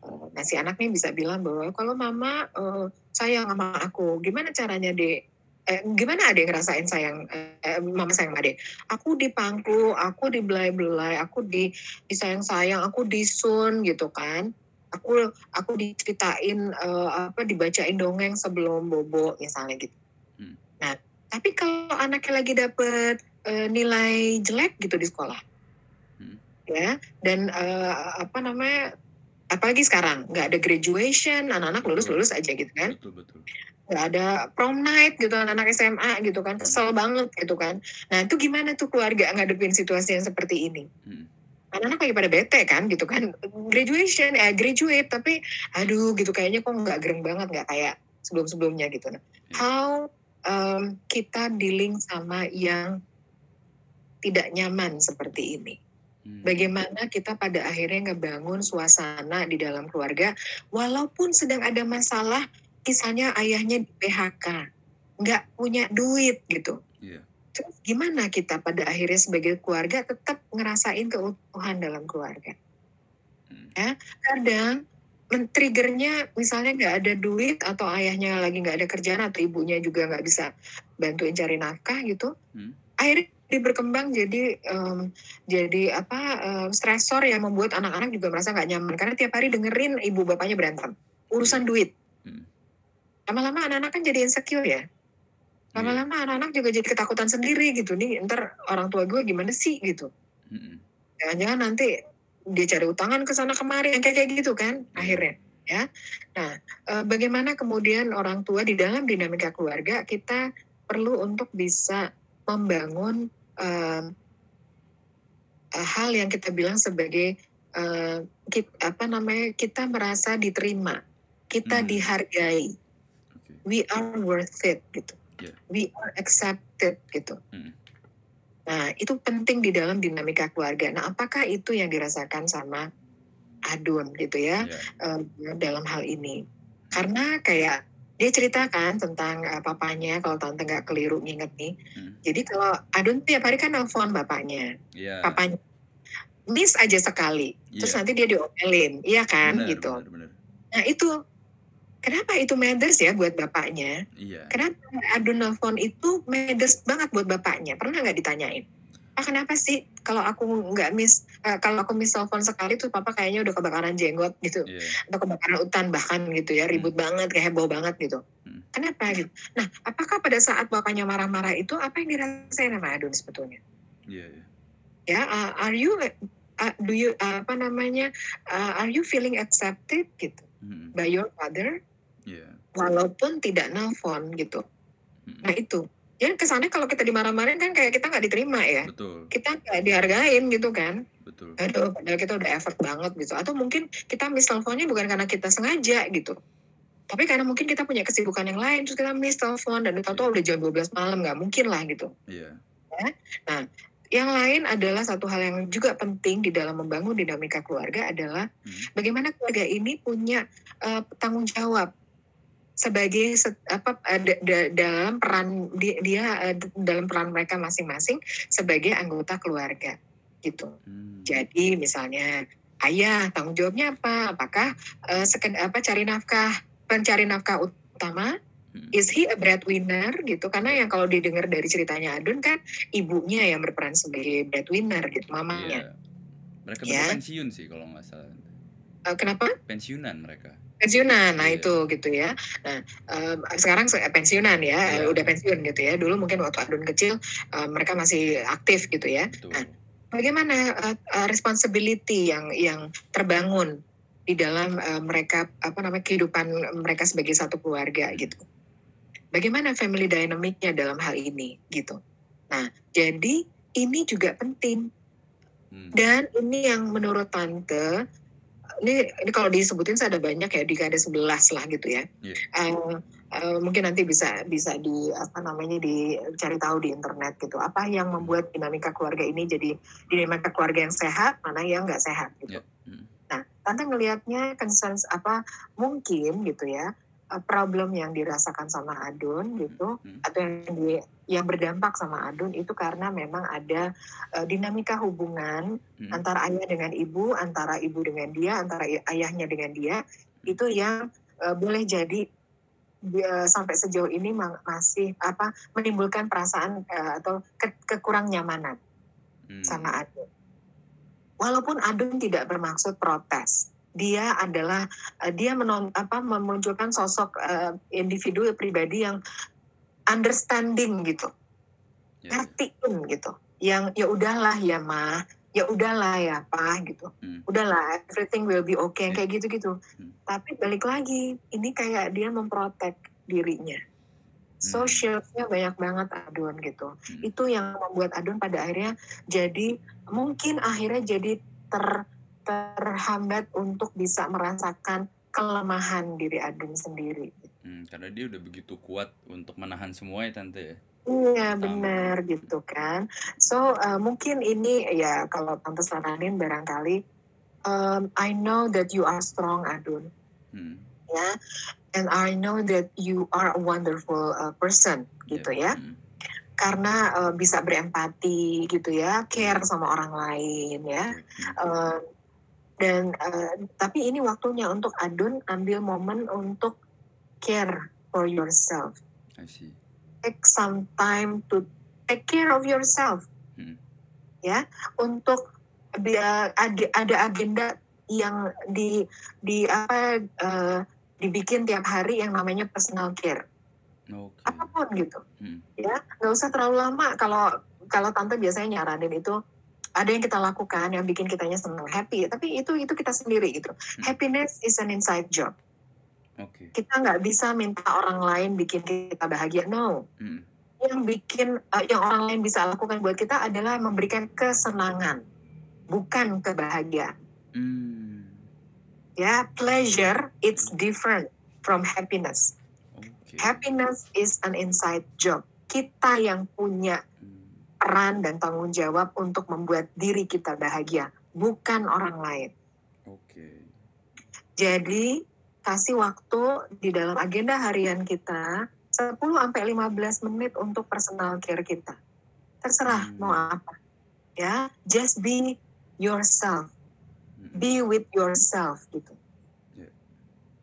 Eh, Nah si anak nih bisa bilang bahwa kalau mama eh, sayang sama aku, gimana caranya dek? Eh, gimana adek ngerasain sayang eh, mama sayang sama adek? Aku dipangku, aku dibelai-belai, aku di disayang-sayang, aku disun gitu kan. Aku aku diceritain eh, apa dibacain dongeng sebelum bobo misalnya gitu. Hmm. Nah, tapi kalau anaknya lagi dapet eh, nilai jelek gitu di sekolah, Hmm. ya dan eh, apa namanya apalagi sekarang nggak ada graduation anak-anak lulus lulus aja gitu kan Betul betul. nggak ada prom night gitu anak-anak SMA gitu kan kesel banget gitu kan nah itu gimana tuh keluarga ngadepin situasi yang seperti ini Mm. anak-anak lagi pada bete kan gitu kan graduation eh graduate tapi aduh gitu kayaknya kok nggak gereng banget nggak kayak sebelum-sebelumnya gitu nah Iya. how um, kita dealing sama yang tidak nyaman seperti ini Mm. Bagaimana kita pada akhirnya ngebangun suasana di dalam keluarga, walaupun sedang ada masalah, misalnya ayahnya di PHK, nggak punya duit gitu. Iya. Terus gimana kita pada akhirnya sebagai keluarga tetap ngerasain keutuhan dalam keluarga? Mm. Ya, kadang men-triggernya misalnya nggak ada duit atau ayahnya lagi nggak ada kerjaan atau ibunya juga nggak bisa bantuin cari nafkah gitu, Hmm. akhirnya jadi berkembang jadi em, jadi apa em, stresor yang membuat anak-anak juga merasa nggak nyaman. Karena tiap hari dengerin ibu bapaknya berantem. Urusan duit. Hmm. lama-lama anak-anak kan jadi insecure ya. Lama-lama anak-anak juga jadi ketakutan sendiri gitu. Nih ntar orang tua gue gimana sih gitu. Mm-mm. jangan-jangan nanti dia cari utangan ke sana kemari yang kayak kayak gitu kan akhirnya ya. Nah eh, bagaimana kemudian orang tua di dalam dinamika keluarga kita perlu untuk bisa membangun eh, hal yang kita bilang sebagai eh, kit- apa namanya kita merasa diterima kita Hmm. dihargai Oke. we are worth it gitu Yeah. we are accepted gitu Mm. Nah, itu penting di dalam dinamika keluarga. Nah, apakah itu yang dirasakan sama Adun gitu ya Iya. eh, dalam hal ini? Karena kayak dia ceritakan tentang eh, papanya kalau tante nggak keliru nginget nih. Hmm. Jadi kalau Adun tiap hari kan nelfon bapaknya, Iya. papanya miss aja sekali, terus Iya. nanti dia diomelin, iya kan Benar, gitu. benar, benar. Nah itu kenapa itu matters ya buat bapaknya? Iya. Kenapa Adun nelfon itu matters banget buat bapaknya? Pernah nggak ditanyain? Pak kenapa sih kalau aku nggak miss eee, kalau aku miss telepon sekali tuh papa kayaknya udah kebakaran jenggot gitu, Iya. atau kebakaran hutan bahkan gitu ya, ribut banget, kayak heboh banget gitu. Mhm. Kenapa gitu? Nah, apakah pada saat bapaknya marah-marah itu apa yang dirasain sama Adun sebetulnya? Iya iya. Ya, uh, are you uh, do you uh, apa namanya, uh, are you feeling accepted gitu Mhm. by your father? Iya. Walaupun tidak nelpon gitu. Mhm. Nah itu, jadi kesannya kalau kita dimarah-marahin kan kayak kita nggak diterima ya, Betul kita nggak dihargain gitu kan. betul. Aduh, padahal kita udah effort banget gitu. Atau mungkin kita miss teleponnya bukan karena kita sengaja gitu. Tapi karena mungkin kita punya kesibukan yang lain, terus kita miss telepon dan tahu-tahu udah jam 12 malam, nggak mungkin lah gitu. Iya. Yang lain adalah satu hal yang juga penting di dalam membangun dinamika keluarga adalah Mhm. bagaimana keluarga ini punya eh, tanggung jawab sebagai set- apa eh, da- da- dalam peran di- dia eh, dalam peran mereka masing-masing sebagai anggota keluarga gitu. Hmm. Jadi misalnya ayah tanggung jawabnya apa? Apakah eh, seked- apa cari nafkah pencari nafkah utama? Mhm. Is he a breadwinner gitu? Karena yang kalau didengar dari ceritanya Adun kan ibunya yang berperan sebagai breadwinner gitu, mamanya. Iya. Mereka Ya. pensiun sih kalau nggak salah. Eh, kenapa? Pensiunan mereka. Pensiunan, nah Iya. itu gitu ya. Nah em, sekarang se- pensiunan ya, Iya. udah pensiun gitu ya. Dulu mungkin waktu Adun kecil em, mereka masih aktif gitu ya. Betul. Nah, bagaimana uh, uh, responsibility yang yang terbangun di dalam uh, mereka apa namanya kehidupan mereka sebagai satu keluarga gitu. Bagaimana family dynamicnya dalam hal ini gitu. Nah, jadi ini juga penting Hmm. dan ini yang menurut tante ini, ini kalau disebutin saya ada banyak ya di ada 11 lah gitu ya. Iya. Eh, eh, mungkin nanti bisa bisa di apa namanya dicari tahu di internet gitu. Apa yang membuat dinamika keluarga ini jadi dinamika keluarga yang sehat, mana yang nggak sehat gitu. Iya. Hmm. Nah, tante ngelihatnya concerns apa mungkin gitu ya problem yang dirasakan sama Adun gitu Hmm. atau yang di- yang berdampak sama Adun itu karena memang ada eh, dinamika hubungan Hmm. antara ayah dengan ibu, antara ibu dengan dia, antara ayahnya dengan dia, itu yang eh, boleh jadi eh, sampai sejauh ini ma- masih apa menimbulkan perasaan eh, atau ke- kekurang nyamanan Hmm. sama Adun. Walaupun Adun tidak bermaksud protes, dia adalah eh, dia menon, apa memunculkan sosok eh, individu pribadi yang understanding gitu Iya. ngertiin gitu yang ya udahlah ya mah ya udahlah ya pak gitu Hmm. udahlah everything will be okay Iya. kayak gitu gitu Hmm. tapi balik lagi ini kayak dia memprotek dirinya Hmm. socialnya banyak banget Adun gitu Hmm. itu yang membuat Adun pada akhirnya jadi mungkin akhirnya jadi ter terhambat untuk bisa merasakan kelemahan diri Adun sendiri Hmm, karena dia udah begitu kuat untuk menahan semua ya tante ya. Iya benar gitu kan. So uh, mungkin ini ya kalau tante saranin barangkali um, I know that you are strong Adun Hmm. ya, and I know that you are a wonderful uh, person gitu ya. Hmm. Karena uh, bisa berempati gitu ya, care sama orang lain ya. Hmm. Uh, dan uh, tapi ini waktunya untuk Adun ambil momen untuk care for yourself. I see. take some time to take care of yourself Hmm. ya untuk dia ada ada agenda yang di di apa eh, dibikin tiap hari yang namanya personal care Oke. apa pun gitu Hmm. ya nggak usah terlalu lama kalau kalau tante biasanya nyaranin itu ada yang kita lakukan yang bikin kitanya senang happy tapi itu itu kita sendiri gitu happiness is an inside job Oke. kita nggak bisa minta orang lain bikin kita bahagia no Hmm. yang bikin uh, yang orang lain bisa lakukan buat kita adalah memberikan kesenangan bukan kebahagiaan Hmm. ya pleasure it's different from happiness Oke. happiness is an inside job kita yang punya Hmm. Peran dan tanggung jawab untuk membuat diri kita bahagia bukan orang lain Oke. jadi kasih waktu di dalam agenda harian kita 10 sampai 15 menit untuk personal care kita. Terserah Hmm. mau apa. Ya, just be yourself. Hmm. Be with yourself gitu. Ya.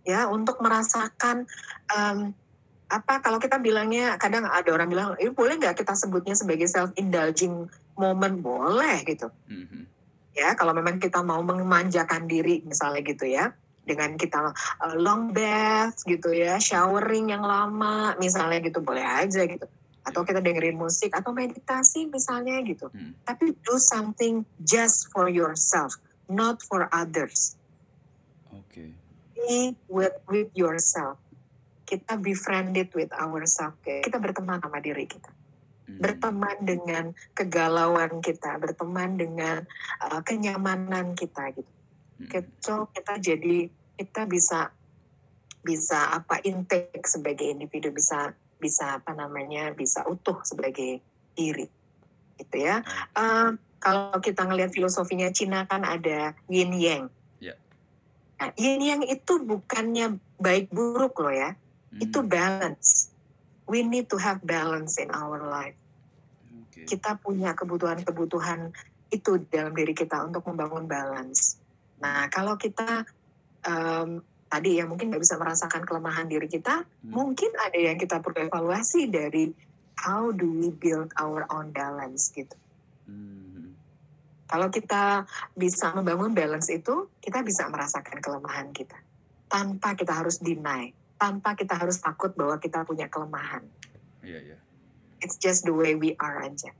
Ya, untuk merasakan em, apa kalau kita bilangnya kadang ada orang bilang ini boleh nggak kita sebutnya sebagai self indulging moment boleh gitu Mhm. ya kalau memang kita mau memanjakan diri misalnya gitu ya dengan kita uh, long bath gitu ya showering yang lama misalnya gitu boleh aja gitu atau kita dengerin musik atau meditasi misalnya gitu Hmm. tapi do something just for yourself not for others Oke. be with with yourself kita befriended with ourselves kita berteman sama diri kita Hmm. berteman dengan kegalauan kita, berteman dengan uh, kenyamanan kita gitu. Hmm. So kita jadi kita bisa bisa apa intake sebagai individu bisa bisa apa namanya bisa utuh sebagai diri gitu ya. Oke. Uh, kalau kita ngelihat filosofinya Cina kan ada yin yang. Ya. Nah, yin yang itu bukannya baik buruk loh ya, itu Hmm. balance. We need to have balance in our life Oke. kita punya kebutuhan-kebutuhan itu dalam diri kita untuk membangun balance. Nah, kalau kita em, tadi ya mungkin nggak bisa merasakan kelemahan diri kita, Hmm. mungkin ada yang kita perlu evaluasi dari how do we build our own balance gitu. Hmm. Kalau kita bisa membangun balance itu, kita bisa merasakan kelemahan kita tanpa kita harus deny, tanpa kita harus takut bahwa kita punya kelemahan. Iya iya. It's just the way we are aja.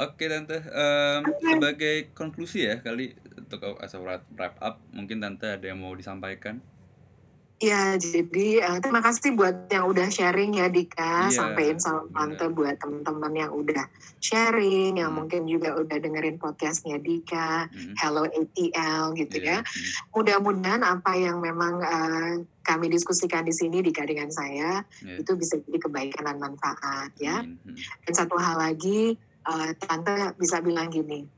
Oke tante, Em, Oke. sebagai konklusi ya kali untuk as a wrap wrap up, mungkin tante ada yang mau disampaikan? Ya, jadi eh, terima kasih buat yang udah sharing ya Dika, Iya, sampein salam tante buat teman-teman yang udah sharing, yang Hmm. mungkin juga udah dengerin podcastnya Dika, Mhm. Hello ATL gitu Iya. ya. Hmm. Mudah-mudahan apa yang memang eh, kami diskusikan di sini Dika dengan saya Iya. itu bisa jadi kebaikan dan manfaat ya. Hmm. Dan satu hal lagi, eh, tante bisa bilang gini,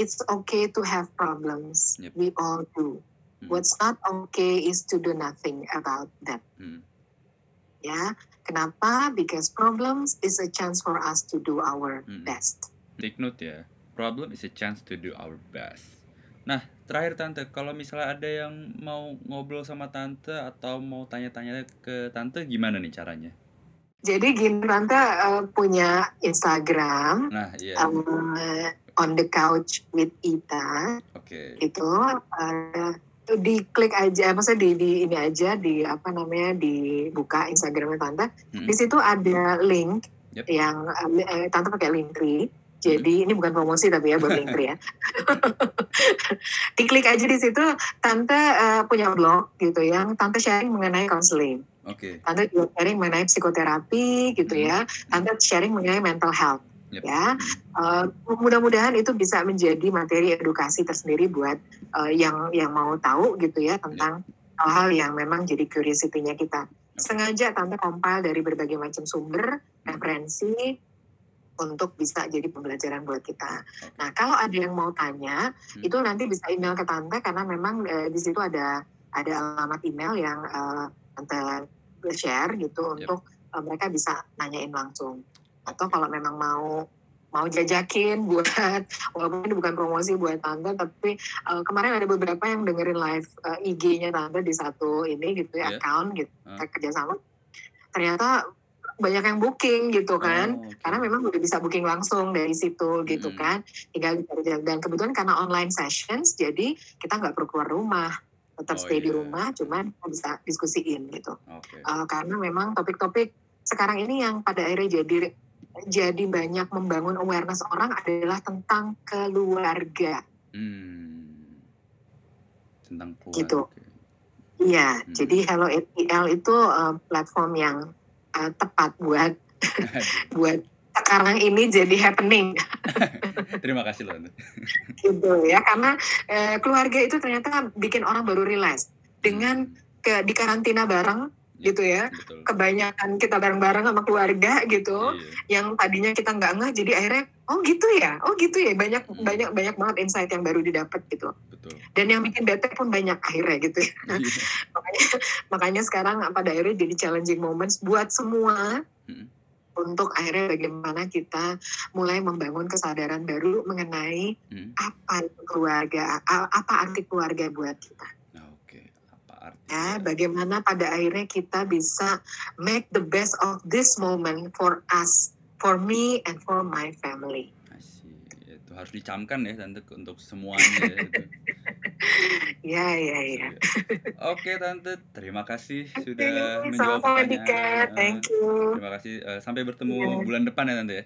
it's okay to have problems, Yep. we all do. Hmm. What's not okay is to do nothing about that. Hmm. Ya, kenapa? Because problems is a chance for us to do our Hmm. best. Take note ya. Problem is a chance to do our best. Nah, terakhir tante, kalau misalnya ada yang mau ngobrol sama tante atau mau tanya-tanya ke tante, gimana nih caranya? Jadi gini, tante eh, punya Instagram, Nah, iya. eh, on the couch with Ita, Oke. itu eh, diklik aja, maksudnya di, di ini aja, di apa namanya, dibuka Instagramnya tante. Hmm. Di situ ada link Yep. yang eh, eh, tante pakai Linktree. Jadi ini bukan promosi tapi ya buat Linktree ya. Diklik aja di situ, tante eh, punya blog gitu yang tante sharing mengenai counseling. Oke. Tante juga sharing mengenai psikoterapi gitu Hmm. ya. Tante sharing mengenai mental health Yep. ya. Eh, mudah-mudahan itu bisa menjadi materi edukasi tersendiri buat eh, yang yang mau tahu gitu ya tentang hal-hal yang memang jadi curiosity-nya kita. Sengaja tante compile dari berbagai macam sumber, referensi untuk bisa jadi pembelajaran buat kita. Nah, kalau ada yang mau tanya, Hmm. itu nanti bisa email ke tante karena memang eh, di situ ada ada alamat email yang eh, tante share gitu Yep. untuk eh, mereka bisa nanyain langsung. Atau kalau memang mau mau jajakin buat walaupun ini bukan promosi buat tante tapi eh, kemarin ada beberapa yang dengerin live eh, IG-nya tante di satu ini gitu ya Iya. account gitu kita kerjasama ternyata banyak yang booking gitu kan Oh, oke. karena memang udah bisa booking langsung dari situ gitu Mm-mm. kan tinggal dan kebetulan karena online sessions jadi kita nggak perlu keluar rumah tetap Oh, stay di iya. rumah cuman bisa diskusiin gitu Oke. Eh, karena memang topik-topik sekarang ini yang pada akhirnya jadi jadi banyak membangun awareness orang adalah tentang keluarga Hmm. Tentang Gitu. keluarga. iya Hmm. jadi Hello ATL itu eh, platform yang eh, tepat buat buat sekarang ini jadi happening Terima kasih loh. Gitu ya karena eh, keluarga itu ternyata bikin orang baru realize dengan ke di karantina bareng gitu ya Betul. kebanyakan kita bareng-bareng sama keluarga gitu Iya. yang tadinya kita nggak ngeh jadi akhirnya oh gitu ya oh gitu ya banyak Hmm. banyak banyak banget insight yang baru didapat gitu Betul. dan yang bikin bete pun banyak akhirnya gitu ya. Iya. makanya makanya sekarang pada akhirnya jadi challenging moments buat semua Hmm. untuk akhirnya bagaimana kita mulai membangun kesadaran baru mengenai Hmm. apa keluarga apa arti keluarga buat kita Ya, ya. bagaimana pada akhirnya kita bisa make the best of this moment for us, for me and for my family. Asyik. Itu harus dicamkan ya tante untuk semuanya ya itu. Ya, ya, ya. Iya. Oke tante, terima kasih Oke, sudah menjawab pertanyaan. Thank you. Terima kasih. eh, sampai bertemu Iya. bulan depan ya tante ya.